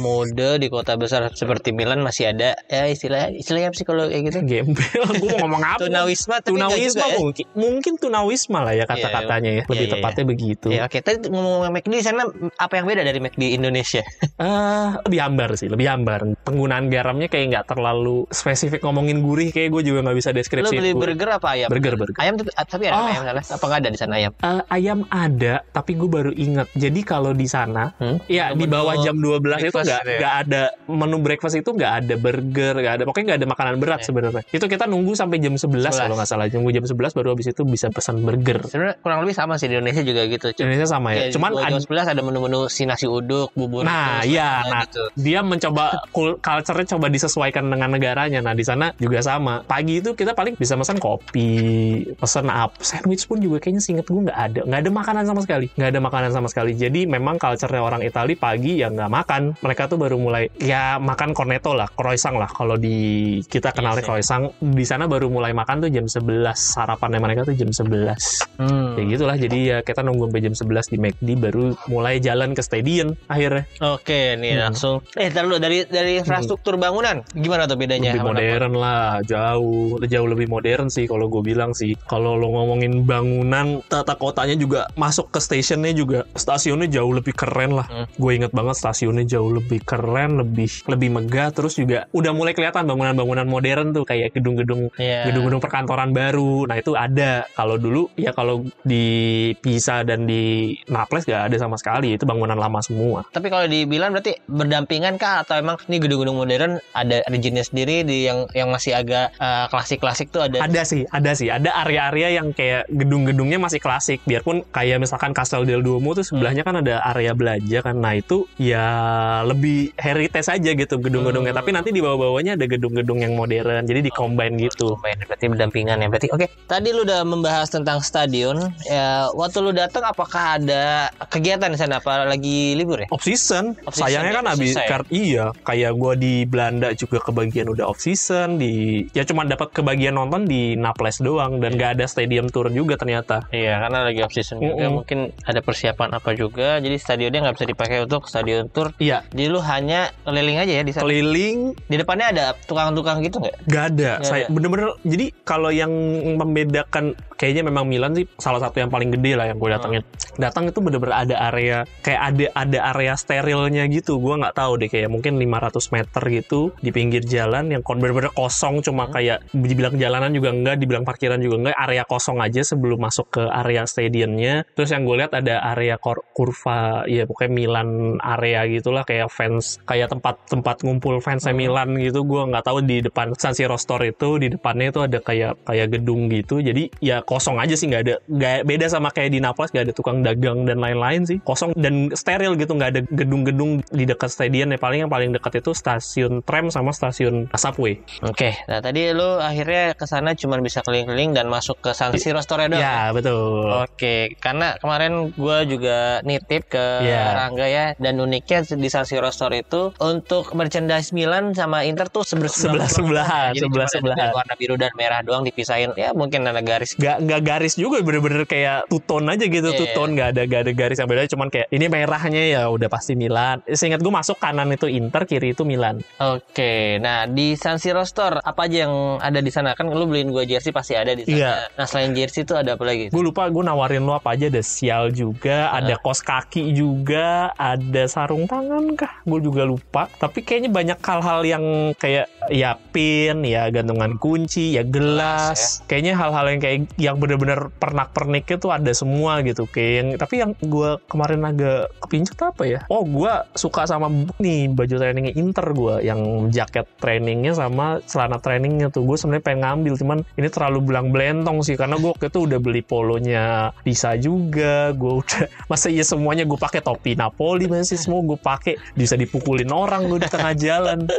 mode di kota besar seperti Milan masih ada ya istilah istilahnya apa sih kalau kayak gitu? gembel. Gue mau ngomong apa? Tunawisma tapi tunawisma juga ya. mungkin mungkin tunawisma lah ya kata-katanya ya lebih Iya, iya, tepatnya begitu. Ya oke, tadi ngomong McD di sana apa yang beda dari McD Indonesia? Eh, lebih hambar sih, lebih hambar. Penggunaan garamnya kayak nggak terlalu spesifik ngomongin gurih, kayak gue juga nggak bisa Lo deskripsi. beli Gua- burger apa ayam? Burger, burger. Ayam tapi, tapi ada Oh. ayam sana? Apa nggak ada di sana ayam? Eh, ayam ada, tapi gue baru inget. Jadi kalau di sana, Hmm? ya di bawah jam 12 itu nggak gitu ya? nggak ada menu breakfast itu nggak ada burger, nggak ada pokoknya nggak ada makanan berat Iya. sebenarnya. Itu kita nunggu sampai jam 11, 11. kalau nggak salah. Nunggu jam 11 baru habis itu bisa pesan burger. Sebenarnya kurang lebih sama sih di Indonesia juga gitu. Cuma Indonesia sama ya. ya, Cuman jam 11 ada menu-menu si nasi uduk, bubur. Nah, iya, nah. gitu. dia mencoba kul- culture-nya coba disesuaikan dengan negaranya. Nah, di sana juga sama. Pagi itu kita paling bisa pesan kopi, pesan apa, sandwich pun juga kayak kayaknya singkat gue nggak ada nggak ada makanan sama sekali nggak ada makanan sama sekali jadi memang culture orang Itali pagi ya nggak makan mereka tuh baru mulai ya makan cornetto lah croissant lah kalau di kita kenalnya Iya sih. croissant di sana baru mulai makan tuh jam 11 sarapannya mereka tuh jam 11 Hmm. ya gitulah jadi ya kita nunggu sampai jam 11 di McD baru mulai jalan ke stadion akhirnya Oke, nih Hmm. langsung. Eh, ntar dari dari infrastruktur bangunan, gimana tuh bedanya? lebih modern lah jauh jauh lebih modern sih kalau gue bilang sih kalau lo ngomongin bangunan tata kotanya juga masuk ke stasiunnya juga stasiunnya jauh lebih keren lah Hmm. gue inget banget stasiunnya jauh lebih keren lebih lebih megah terus juga udah mulai kelihatan bangunan-bangunan modern tuh kayak gedung-gedung Iya. gedung-gedung perkantoran baru nah itu ada kalau dulu ya kalau di Pisa dan di Naples gak ada sama sekali itu bangunan lama semua Tapi kalau dibilang berarti berdampingan kah atau emang ini gedung-gedung modern ada jenis sendiri di yang yang masih agak eh, klasik-klasik tuh ada. Ada sih, ada sih. Ada area-area yang kayak gedung-gedungnya masih klasik. Biarpun kayak misalkan Castel del Duomo tuh sebelahnya kan ada area belanja kan. Nah itu ya lebih heritage aja gitu gedung-gedungnya. Hmm. Tapi nanti di bawah-bawahnya ada gedung-gedung yang modern. Jadi di combine gitu. Main, berarti berdampingan ya. Berarti oke. Tadi lu udah membahas tentang stadion. Ya, waktu lu datang apakah ada kegiatan di sana apa lagi libur ya? Off season, Off season sayangnya ya, kan habis ya? kar- iya kayak gua di Belanda juga kebagian udah off season di ya cuma dapat kebagian nonton di Naples doang dan gak ada stadium tour juga ternyata. Iya, karena lagi off season juga Mm-mm. mungkin ada persiapan apa juga. Jadi stadionnya nggak bisa dipakai untuk stadion tour. Iya, Jadi lu hanya keliling aja ya di sana. keliling Di depannya ada tukang-tukang gitu nggak? Gak ada. Nggak saya ada. bener-bener. Jadi kalau yang membedakan kayaknya memang Milan sih salah satu yang paling gede lah yang gue datangin. Datang itu bener-bener ada area kayak ada ada area sterilnya gitu. Gue nggak tahu deh kayak mungkin 500 meter gitu di pinggir jalan yang bener-bener kosong cuma kayak dibilang jalanan juga enggak, dibilang parkiran juga enggak, area kosong aja sebelum masuk ke area stadionnya. Terus yang gue lihat ada area kor- kurva ya pokoknya Milan area gitulah kayak fans kayak tempat tempat ngumpul fansnya Milan gitu gue nggak tahu di depan San Siro Store itu di depannya itu ada kayak kayak gedung gitu jadi ya kosong aja sih nggak ada nggak beda sama kayak di Naples nggak ada tukang dagang dan lain-lain sih kosong dan steril gitu nggak ada gedung-gedung di dekat stadion ya paling yang paling dekat itu stasiun tram sama stasiun subway Oke, nah tadi lu akhirnya ke sana cuma bisa keliling-keliling dan masuk ke San Siro Store doang. ya betul Oke, karena kemarin gua juga nitip ke Iya. Rangga ya dan uniknya di San Siro Store itu untuk merchandise Milan sama Inter tuh sebelah cuma ada sebelah-sebelahan. warna biru dan merah doang dipisahin. Ya mungkin ada garis. nggak nggak garis juga bener-bener kayak tuton aja gitu Iya. tuton nggak ada nggak ada garis yang beda cuman kayak ini merahnya ya udah pasti Milan seingat gue masuk kanan itu Inter kiri itu Milan Oke, nah di San Siro Store apa aja yang ada di sana? Kan lu beliin gua jersey pasti ada di sana. Iya. Nah selain jersey itu ada apa lagi? gue lupa gue nawarin lo apa aja ada sial juga ada kos kaki juga ada sarung tangan kah gue juga lupa tapi kayaknya banyak hal-hal yang kayak ya pin ya gantungan kunci ya gelas kayaknya hal-hal yang kayak yang bener-bener pernak-perniknya tuh ada semua gitu kayak yang tapi yang gue kemarin agak kepincut apa ya? Oh gue suka sama nih baju trainingnya Inter gue yang jaket trainingnya sama celana trainingnya tuh. Gue sebenarnya pengen ngambil cuman ini terlalu belang belentong sih karena gue waktu itu udah beli polonya bisa juga. Gue udah masa iya semuanya gue pakai topi Napoli masih semua gue pakai. Bisa dipukulin orang gue di tengah jalan.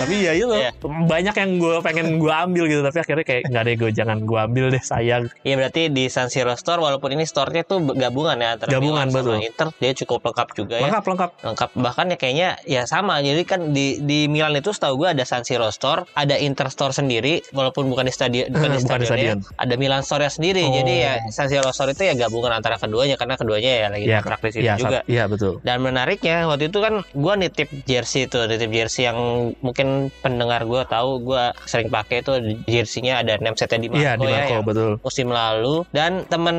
Tapi ya itu Iya. banyak yang gue pengen gue ambil gitu tapi akhirnya kayak nggak deh gue jangan gue ambil deh sayang Iya berarti di San Siro Store walaupun ini store-nya tuh gabungan ya antara Gabungan, Milan sama betul. Inter dia cukup lengkap juga ya. lengkap lengkap Lengkap bahkan ya kayaknya ya sama. Jadi kan di di Milan itu setahu gue ada San Siro Store, ada Inter Store sendiri walaupun bukan di stadion bukan di Bukan di stadion, stadion. ada Milan Store sendiri. Oh. Jadi ya San Siro Store itu ya gabungan antara keduanya karena keduanya ya lagi ya kontrak di situ ya, juga. iya betul Dan menariknya waktu itu kan gua nitip jersey itu, nitip jersey yang mungkin pendengar gua tahu gua sering pakai itu jersey-nya ada name setnya di Marco, iya di ya, Marco yang betul musim lalu dan temen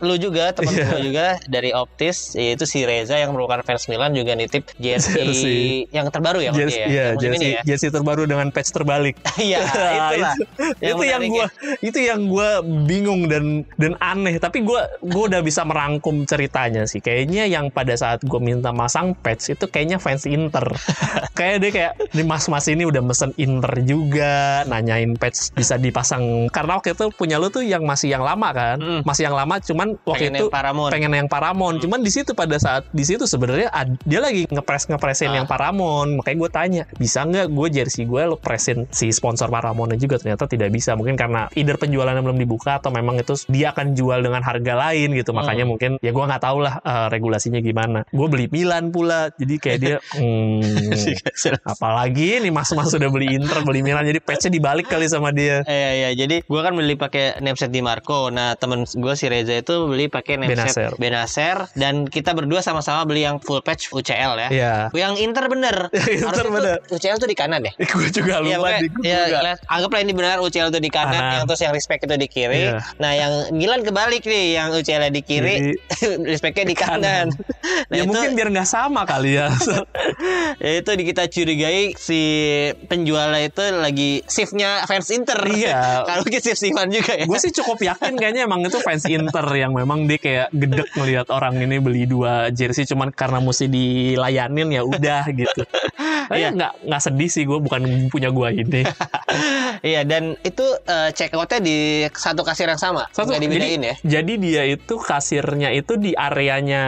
lu juga temen Iya. gua juga dari Optis yaitu si Reza yang merupakan fans Milan juga nitip jersey Jersey. yang terbaru ya Jersey, ya iya, yang musim jersey, ini ya jersey terbaru dengan patch terbalik. iya itulah itu, itu yang menariknya. gua itu yang gua bingung dan dan aneh. Tapi gua gua udah bisa merangkum ceritanya sih. Kayaknya yang pada saat gua minta masang patch itu kayaknya fans Inter. kayak dia kayak nih mas-mas ini udah mesen Inter juga, nanyain patch bisa dipasang karena waktu itu punya lu tuh yang masih yang lama kan, Mm. masih yang lama. Cuman waktu Pengen itu yang Paramount. pengen yang Paramount. Hmm. Cuman di situ pada saat di situ sebenarnya dia lagi ngepres ngepresin Ah. yang Paramount. Makanya gue tanya, bisa nggak gue jersey gue lo presin si sponsor Paramountnya juga? Ternyata tidak bisa. Mungkin karena either penjualannya belum dibuka atau memang itu dia akan jual dengan harga lain gitu. Makanya Hmm. mungkin ya gue nggak tahu lah eh, regulasinya gimana. Gue beli Milan pula, jadi kayak dia hmm, apalagi nih mas-mas sudah beli Inter, beli Milan, jadi patchnya dibalik kali sama dia. Iya iya jadi gua kan beli pakai nameset di Marco. Nah temen gua si Reza itu beli pakai nameset Benacer. Benacer dan kita berdua sama-sama beli yang full patch UCL ya. Iya. Yang Inter bener. Inter tuh bener. UCL tuh di kanan ya. gue juga Iya lupa pokoknya di gua ya, juga. anggaplah ini benar UCL itu di kanan, Kanan. yang terus yang respect itu di kiri. Iya. Nah yang Milan kebalik nih, yang UCL di kiri, respectnya di kanan. Nah, ya itu, mungkin biar nggak sama kali ya. ya itu di kita curigai si penjualnya itu lagi shiftnya fans Inter. Iya. Kalau mungkin shift Sivan juga ya. gue sih cukup yakin kayaknya emang itu fans Inter yang memang dia kayak gedek ngelihat orang ini beli dua jersey cuman karena mesti dilayanin ya udah gitu. Iya. nggak nggak sedih sih gue bukan punya gue ini. Iya dan itu eh, check outnya di satu kasir yang sama, Satu nggak dibedain jadi, ya. Jadi dia itu kasirnya itu di areanya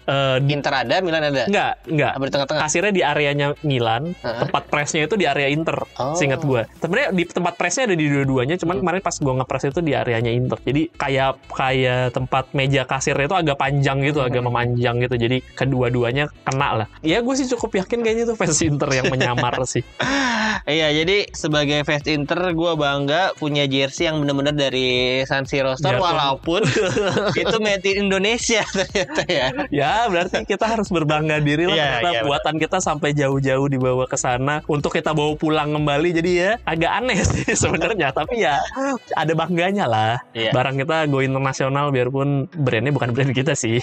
eh, di, Inter ada, Milan ada. enggak Apa di tengah-tengah? kasirnya di areanya Milan, Heeh. tempat presnya itu di area Inter. Oh. Seingat gue. Sebenarnya di tempat presnya ada di dua-duanya, cuman Hmm. kemarin pas gue ngepres itu di areanya Inter. Jadi kayak kayak tempat meja kasirnya itu agak panjang gitu, agak Hmm. memanjang gitu. Jadi kedua-duanya kena lah. Ya gue sih cukup yakin kayaknya itu fans Inter yang menyamar sih. Iya, jadi sebagai fans Inter gue bangga punya jersey yang benar-benar dari San Siro Store Biarpun- walaupun itu made in Indonesia ternyata ya. Ya berarti kita harus berbangga diri lah Iya, ternyata iya, buatan kita sampai jauh-jauh dibawa ke sana untuk kita bawa pulang kembali. Jadi ya agak aneh sih sebenarnya, tapi ya ada bangganya lah. Iya. Barang kita go internasional biarpun brandnya bukan brand kita sih.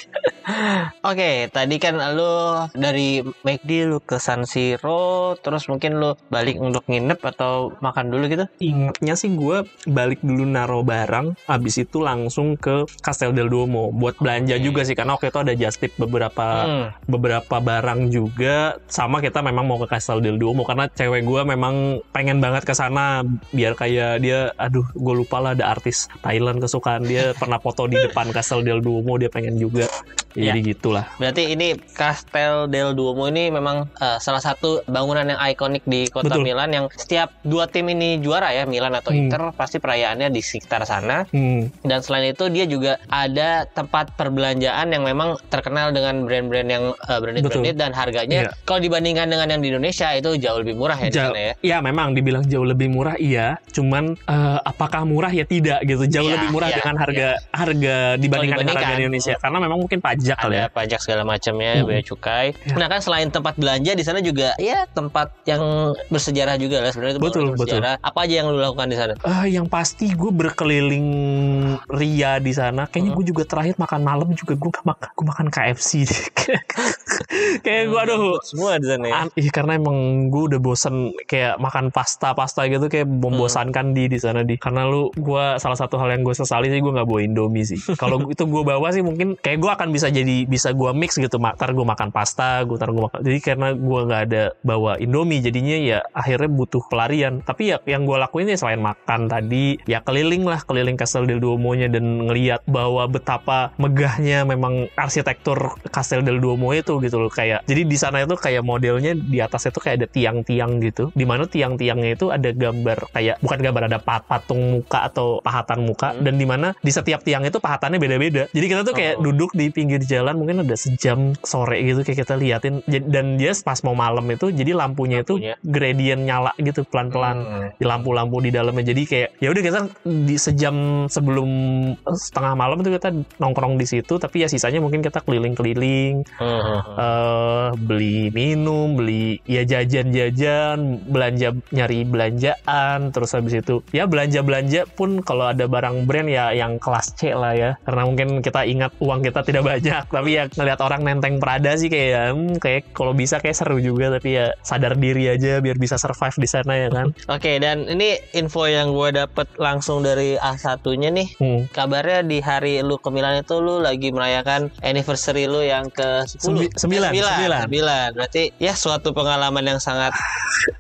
Oke, tadi kan lu dari McD lu ke San Siro, terus mungkin lu balik untuk nginep atau makan dulu gitu? Ingatnya sih gue balik dulu naro barang, habis itu langsung ke Castel del Duomo buat belanja Oke. juga sih karena waktu itu ada just tip beberapa Hmm. beberapa barang juga sama kita memang mau ke Castel del Duomo karena cewek gue memang pengen banget ke sana biar kayak dia aduh gue lupa lah ada artis Thailand kesukaan dia pernah foto di depan Castel del Duomo dia pengen juga Ya. jadi gitulah Berarti ini Castel del Duomo ini memang salah satu bangunan yang ikonik di kota Betul. Milan yang setiap dua tim ini juara ya, Milan atau Hmm. Inter, pasti perayaannya di sekitar sana. hmm, Dan selain itu dia juga ada tempat perbelanjaan yang memang terkenal dengan brand-brand yang uh, branded Betul. branded dan harganya Iya. kalau dibandingkan dengan yang di Indonesia itu jauh lebih murah ya di Jauh- sana ya. ya memang dibilang jauh lebih murah iya cuman eh, apakah murah ya tidak gitu jauh Iya, lebih murah iya, dengan harga harga dibandingkan dengan harga dibandingkan. di Indonesia karena memang mungkin pajak kali ya Ada pajak segala macamnya, Hmm. bea cukai. Ya. Nah kan selain tempat belanja di sana juga ya tempat yang bersejarah juga lah sebenarnya Betul, betul. Apa aja yang lu lakukan di sana? Eh, yang pasti gue berkeliling Ria di sana. Kayaknya Hmm. gue juga terakhir makan malam juga gue makan, gue makan KFC. kayak gue aduh. semua di sana ya. An- Ih, karena emang gue udah bosen kayak makan pasta-pasta gitu kayak membosankan di di sana di. Karena lu gue salah satu hal yang gue sesali sih gue nggak bawa Indomie sih. Kalau itu gue bawa sih mungkin kayak gue akan bisa jadi bisa gue mix gitu. Ntar gue makan pasta, gue ntar gue makan. Jadi karena gue nggak ada bawa Indomie jadinya ya akhirnya butuh pelarian. Tapi ya yang gue lakuin ya selain makan tadi ya keliling lah keliling Castel del Duomo-nya dan ngeliat bahwa betapa megahnya memang arsitektur Castel del Duomo itu gitu loh kayak jadi di sana itu kayak modelnya di atasnya itu kayak ada tiang-tiang gitu di mana tiang-tiangnya itu ada gambar kayak bukan gambar ada pat- patung muka atau pahatan muka Hmm. dan di mana di setiap tiang itu pahatannya beda-beda jadi kita tuh kayak Oh. duduk di pinggir jalan mungkin ada sejam sore gitu kayak kita liatin dan dia pas mau malam itu jadi lampunya itu Lampunya. gradient nyala gitu pelan-pelan Hmm. di lampu-lampu di dalamnya jadi kayak ya udah kita di sejam sebelum eh, setengah malam itu kita nongkrong di situ tapi ya sisanya mungkin kita keliling-keliling Hmm. Eh beli minum beli ya jajan-jajan belanja nyari belanjaan terus habis itu ya belanja-belanja pun kalau ada barang brand ya yang kelas C lah ya karena mungkin kita ingat uang kita tidak banyak tapi ya ngelihat orang nenteng Prada sih kayak hmm, kayak kalau bisa kayak seru juga tapi ya sadar diri aja biar bisa survive di sana ya kan Oke, dan ini info yang gue dapet langsung dari A1-nya nih. Hmm. Kabarnya di hari lu ke Milan itu lu lagi merayakan anniversary lu yang ke 10. Sembi- Sembilan, sembilan. sembilan. Berarti ya suatu pengalaman yang sangat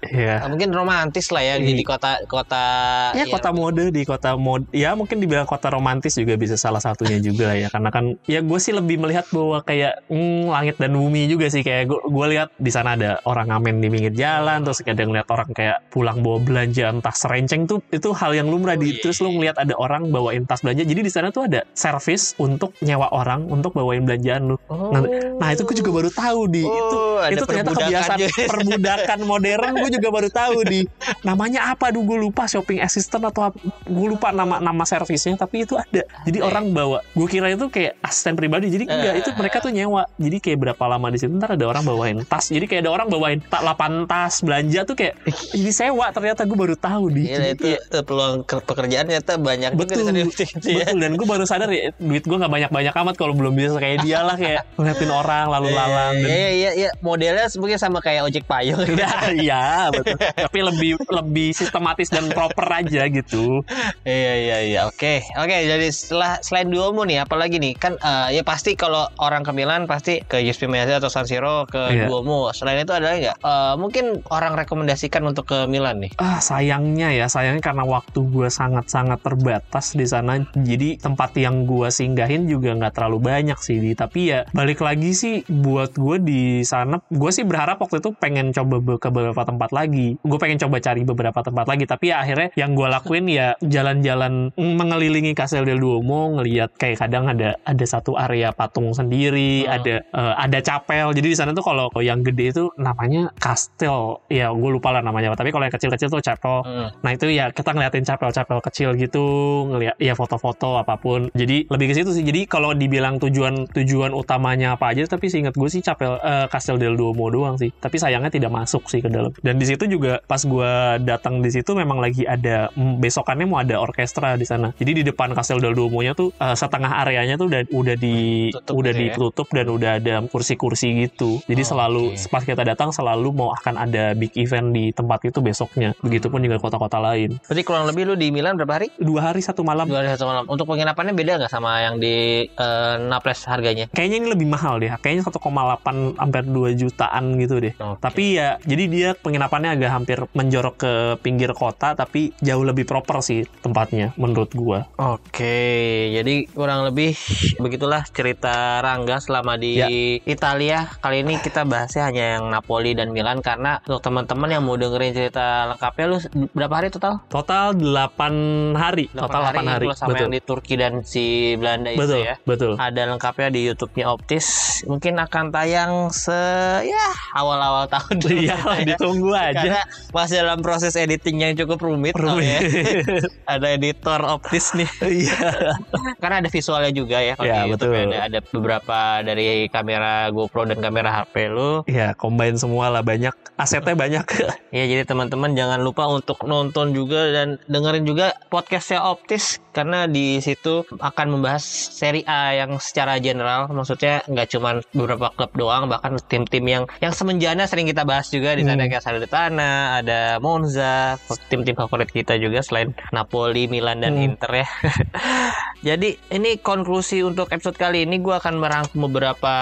Iya. mungkin romantis lah ya di Iya. kota kota Ya kota mode di kota mode ya mungkin dibilang kota romantis juga bisa salah satunya juga ya karena kan ya gue sih lebih melihat bahwa kayak hmm, langit dan bumi juga sih kayak gue gue lihat di sana ada orang ngamen di pinggir jalan terus kadang ngeliat orang kayak pulang bawa belanja entah serenceng tuh itu hal yang lumrah Oh, di iya. terus lu ngeliat ada orang bawain tas belanja jadi di sana tuh ada service untuk nyewa orang untuk bawain belanjaan lu Oh. nah itu gue juga baru tahu di. Itu Oh, ada itu ternyata kebiasaan juga. perbudakan modern gue juga baru tahu di. Namanya apa? Aduh gue lupa. Shopping assistant atau apa? Gue lupa nama nama servisnya tapi itu ada. Jadi Oke. orang bawa. Gue kira itu kayak asisten pribadi. Jadi enggak Eh. itu mereka tuh nyewa. Jadi kayak berapa lama di situ ntar ada orang bawain tas. Jadi kayak ada orang bawain tak 8 tas belanja tuh kayak ini sewa ternyata. Gue baru tahu di. Gila, itu, itu peluang ke- pekerjaan ternyata banyak juga Betul, sana itu ya. betul. Dan gue baru sadar ya duit gue nggak banyak banyak amat kalau belum bisa kayak dia lah kayak ngeliatin orang lalu lalang dan Iya iya iya modelnya mungkin sama kayak ojek payung. Ya, iya betul. Tapi lebih lebih sistematis dan proper aja gitu. Iya iya iya oke oke jadi setelah selain Duomo nih apalagi nih kan eh, ya pasti kalau orang ke Milan pasti ke Giuseppe Meazza atau San Siro ke Iya. Duomo selain itu ada nggak Eh, mungkin orang rekomendasikan untuk ke Milan nih Ah sayangnya ya sayangnya karena waktu gue sangat sangat terbatas di sana. Jadi tempat yang gue singgahin juga nggak terlalu banyak sih. Tapi ya balik lagi sih buat gue di sana, gue sih berharap waktu itu pengen coba ke beberapa tempat lagi. Gue pengen coba cari beberapa tempat lagi. Tapi ya akhirnya yang gue lakuin ya jalan-jalan mengelilingi Castel del Duomo, ngelihat kayak kadang ada ada satu area patung sendiri, Hmm. ada eh, ada chapel. Jadi di sana tuh kalau yang gede itu namanya Castel. Ya gue lupa lah namanya. Tapi kalau yang kecil-kecil tuh chapel. Hmm. Nah itu ya kita ngeliatin chapel-chapel kecil gitu, ngeliat ya foto-foto apa pun. Jadi lebih ke situ sih. Jadi kalau dibilang tujuan tujuan utamanya apa aja, tapi seingat gue sih chapel eh, Castel del Duomo doang sih. Tapi sayangnya tidak masuk sih ke dalam. Dan di situ juga pas gue datang di situ memang lagi ada besokannya mau ada orkestra di sana. Jadi di depan Castel del Duomo-nya tuh eh, setengah areanya tuh udah udah di Tutup udah gitu ya? ditutup dan udah ada kursi-kursi gitu. Jadi Oh, selalu oke. pas kita datang selalu mau akan ada big event di tempat itu besoknya. Begitupun juga kota-kota lain. Berarti kurang lebih lu di Milan berapa hari? Dua hari satu malam. Dua hari satu malam. Untuk penginapannya beda nggak sama yang di eh, Naples harganya? Kayaknya ini lebih mahal deh. Kayaknya 1,8 hampir 2 jutaan gitu deh. Oke. Tapi ya, jadi dia penginapannya agak hampir menjorok ke pinggir kota, tapi jauh lebih proper sih tempatnya menurut gua. Oke, jadi kurang lebih begitulah cerita Rangga selama di Ya. Italia. Kali ini kita bahasnya hanya yang Napoli dan Milan karena untuk teman-teman yang mau dengerin cerita lengkapnya lu berapa hari total? Total 8 hari. Total 8 hari. Kalau sama Betul. yang di Turki dan si Belanda itu Betul, ya. betul. Ada lengkapnya di YouTube-nya Optis. Mungkin akan tayang se ya awal-awal tahun. Iya, ditunggu aja. Karena masih dalam proses editing yang cukup rumit, Rumit. soalnya. ada editor Optis nih. Iya. Karena ada visualnya juga ya kalau Ya, betul. ada ada beberapa dari kamera GoPro dan kamera HP lu. Ya, combine semua lah banyak. Asetnya banyak. Ya jadi teman-teman jangan lupa untuk nonton juga dan dengerin juga podcastnya Optis karena di situ akan membahas seri A yang secara general maksudnya nggak cuma beberapa klub doang bahkan tim-tim yang yang semenjana sering kita bahas juga di sana Hmm. kayak Salernitana, ada Monza, tim-tim favorit kita juga selain Napoli, Milan dan Hmm. Inter ya. Jadi ini konklusi untuk episode kali ini gue akan merangkum beberapa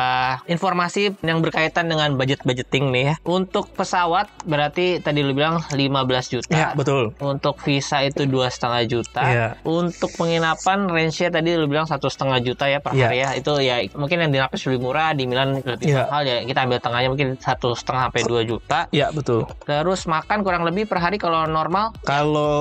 informasi yang berkaitan dengan budget budgeting nih ya. Untuk pesawat berarti tadi lu bilang 15 juta. ya, betul. Untuk visa itu dua setengah juta. Iya. Untuk penginapan range-nya tadi lu bilang satu setengah juta ya per Iya. hari ya. Itu ya mungkin yang di Naples lebih murah, di Milan lebih Iya. mahal ya. Kita ambil tengahnya mungkin satu setengah sampai dua juta. Ya, betul. Terus makan kurang lebih per hari kalau normal Kalau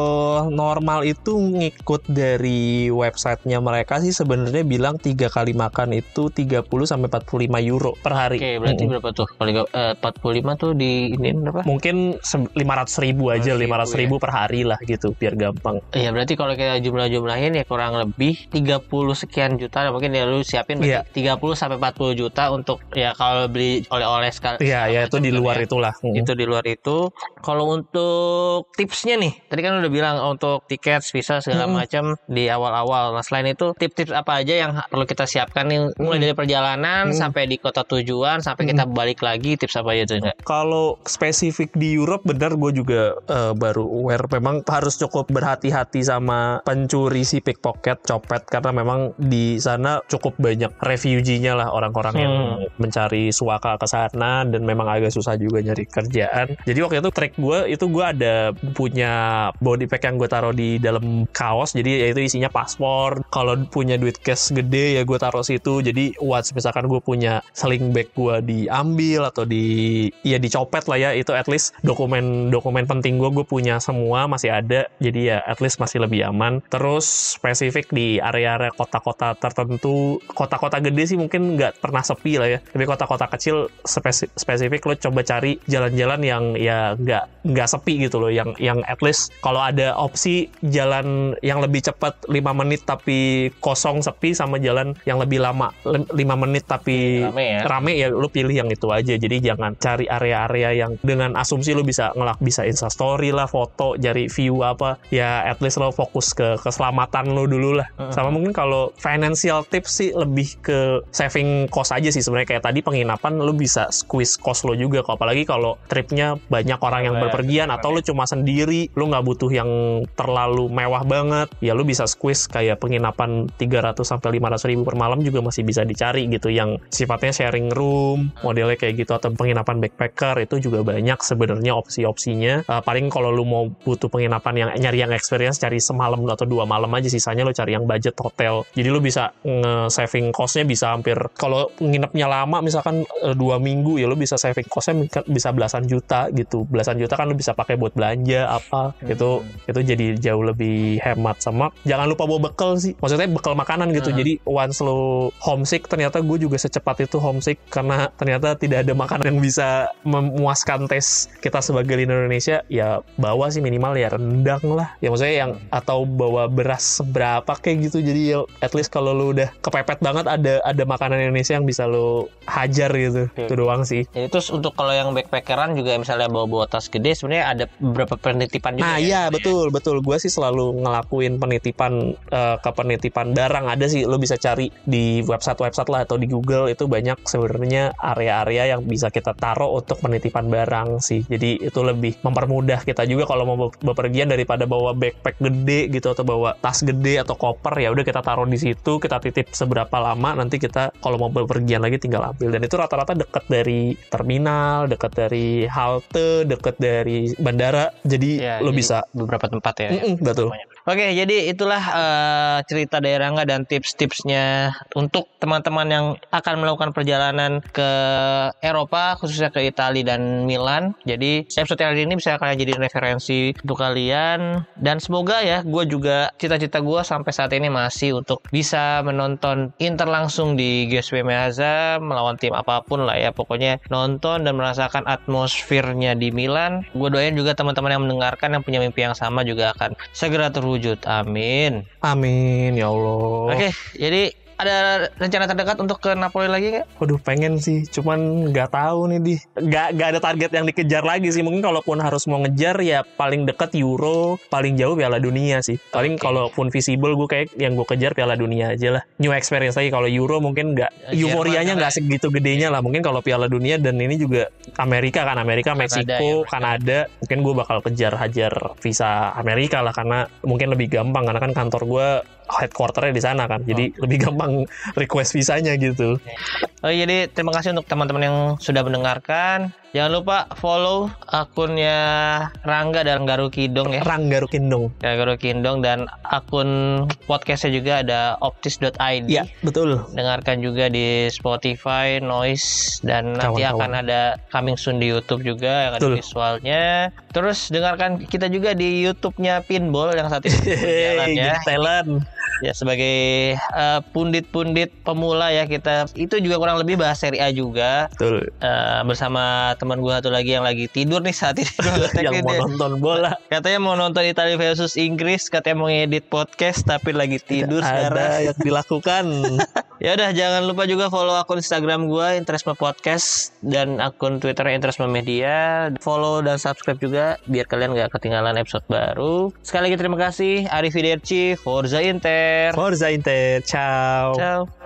normal itu ngikut dari websitenya mereka sih sebenarnya bilang tiga kali makan itu 30 sampai 45 euro per hari. Oke, berarti Mm-mm. berapa tuh? Kalau eh, 45 tuh di ini berapa? Mungkin se- 500 ribu aja, 500.000 500 ribu per hari lah gitu, biar gampang. Iya, berarti kalau kita jumlah-jumlahin ya kurang lebih 30 sekian juta. Mungkin ya lu siapin Iya. berarti 30 sampai 40 juta untuk ya kalau beli oleh-oleh sekali. Iya, ya itu di luar itu. itulah. Mm. Itu di luar itu. Kalau untuk tipsnya nih, tadi kan udah bilang untuk tiket, visa segala Mm-mm. macam di awal-awal. Nah, offline itu tips-tips apa aja yang perlu kita siapkan nih mulai Hmm. dari perjalanan Hmm. sampai di kota tujuan sampai kita balik lagi tips apa aja tuh enggak? Kalau spesifik di Europe benar gue juga eh, baru aware memang harus cukup berhati-hati sama pencuri si pickpocket copet karena memang di sana cukup banyak refugee-nya lah orang-orang yang Hmm. Mencari suaka ke sana dan memang agak susah juga nyari kerjaan. Jadi waktu itu track gue itu gue ada punya body pack yang gue taruh di dalam kaos jadi yaitu isinya paspor. Kalau punya duit cash gede ya gue taruh situ. Jadi once misalkan gue punya sling bag gue diambil atau di ya dicopet lah ya itu at least dokumen dokumen penting gue gue punya semua masih ada jadi ya at least masih lebih aman terus spesifik di area-area kota-kota tertentu kota-kota gede sih mungkin nggak pernah sepi lah ya tapi kota-kota kecil spesi- spesifik lo coba cari jalan-jalan yang ya nggak nggak sepi gitu loh yang yang at least kalau ada opsi jalan yang lebih cepat 5 menit tapi kosong sepi sama jalan yang lebih lama 5 menit tapi Rame ya. rame ya lu pilih yang itu aja. Jadi jangan cari area-area yang dengan asumsi lu bisa ngelak bisa instastory lah foto cari view apa ya at least lo fokus ke keselamatan lu dulu lah. Sama mungkin kalau financial tips sih lebih ke saving cost aja sih sebenarnya kayak tadi penginapan lu bisa squeeze cost lo juga kalau apalagi kalau tripnya banyak orang yang berpergian atau lu cuma sendiri lu nggak butuh yang terlalu mewah banget ya lu bisa squeeze kayak penginapan 300 sampai 500 ribu per malam juga masih bisa dicari gitu. Yang sifatnya sharing room modelnya kayak gitu atau penginapan backpacker itu juga banyak sebenarnya opsi-opsinya. Uh, paling kalau lu mau butuh penginapan yang nyari yang experience cari semalam atau dua malam aja sisanya lu cari yang budget hotel. Jadi lu bisa nge-saving cost-nya bisa hampir kalau nginepnya lama misalkan eh, dua minggu ya lu bisa saving cost-nya bisa belasan juta gitu. Belasan juta kan lu bisa pakai buat belanja apa itu itu jadi jauh lebih hemat. Sama jangan lupa bawa bekal sih. Maksudnya bekal makanan gitu. Hmm. jadi once lu homesick ternyata gue juga secepat itu homesick karena ternyata tidak ada makanan yang bisa memuaskan tes kita sebagai Indonesia ya bawa sih minimal ya rendang lah. Ya maksudnya yang atau bawa beras seberapa kayak gitu. Jadi ya at least kalau lu udah kepepet banget ada ada makanan Indonesia yang bisa lu hajar gitu Oke. itu doang sih Jadi terus untuk kalau yang backpackeran juga misalnya bawa-bawa tas gede sebenarnya ada beberapa penitipan juga. Nah ya? iya betul betul gue sih selalu ngelakuin penitipan eh, ke penitipan barang ada sih lo bisa cari di website-website lah atau di Google itu banyak sebenarnya area-area yang bisa kita taruh untuk penitipan barang sih jadi itu lebih mempermudah kita juga kalau mau be- bepergian daripada bawa backpack gede gitu atau bawa tas gede atau koper ya udah kita taruh di situ kita titip seberapa lama nanti kita kalau mau bepergian lagi tinggal ambil dan itu rata-rata deket dari terminal deket dari halte deket dari bandara jadi Ya, lo jadi bisa beberapa tempat ya. Mm-mm, betul. Oke, jadi itulah eh, cerita dari Rangga dan tips-tipsnya untuk teman-teman yang akan melakukan perjalanan ke Eropa, khususnya ke Italia dan Milan. Jadi episode kali ini bisa kalian jadi referensi untuk kalian dan semoga ya, gue juga cita-cita gue sampai saat ini masih untuk bisa menonton Inter langsung di GSW Meazza melawan tim apa pun lah ya, pokoknya nonton dan merasakan atmosfernya di Milan. Gue doain juga teman-teman yang mendengarkan yang punya mimpi yang sama juga akan segera terwujud. Amin. Amin ya Allah. Oke, jadi ada rencana terdekat untuk ke Napoli lagi nggak? Waduh pengen sih, cuman nggak tahu nih di. Nggak nggak ada target yang dikejar lagi sih. Mungkin kalaupun harus mau ngejar ya paling deket Euro, paling jauh Piala Dunia sih. Paling Oke. kalaupun visible gue kayak yang gue kejar Piala Dunia aja lah. New experience lagi kalau Euro mungkin nggak Ya, euforianya nggak segitu gedenya lah. Mungkin kalau Piala Dunia dan ini juga Amerika kan Amerika, Kanada Meksiko, ya, mereka. Kanada. Mungkin gue bakal kejar hajar visa Amerika lah karena mungkin lebih gampang karena kan kantor gue headquarternya di sana kan. Jadi lebih gampang request visanya gitu. Oke, jadi terima kasih untuk teman-teman yang sudah mendengarkan. Jangan lupa follow akunnya Rangga dan Garu Kidong ya. Rangga Rukindong. Garu Kidong dan akun podcastnya juga ada optis.id. Iya, betul. Dengarkan juga di Spotify, Noise, dan nanti Kawan-kawan. akan ada coming soon di YouTube juga yang ada Betul. visualnya. Terus dengarkan kita juga di YouTube-nya Pinball yang saat ini berjalan ya. talent. Ya sebagai eh, pundit-pundit pemula ya kita itu juga kurang lebih bahas Serie A juga Betul. Eh, bersama teman gue satu lagi yang lagi tidur nih saat ini. yang mau Dia- nonton bola. Katanya mau nonton Italia versus Inggris, katanya mau ngedit podcast tapi lagi tidur sekarang. Ada yang dilakukan. Ya udah jangan lupa juga follow akun Instagram gua Interesma Podcast dan akun Twitter Interesma Media. Follow dan subscribe juga biar kalian gak ketinggalan episode baru. Sekali lagi terima kasih. Arrivederci, Forza. Inter. Forza Inter. Ciao. Ciao.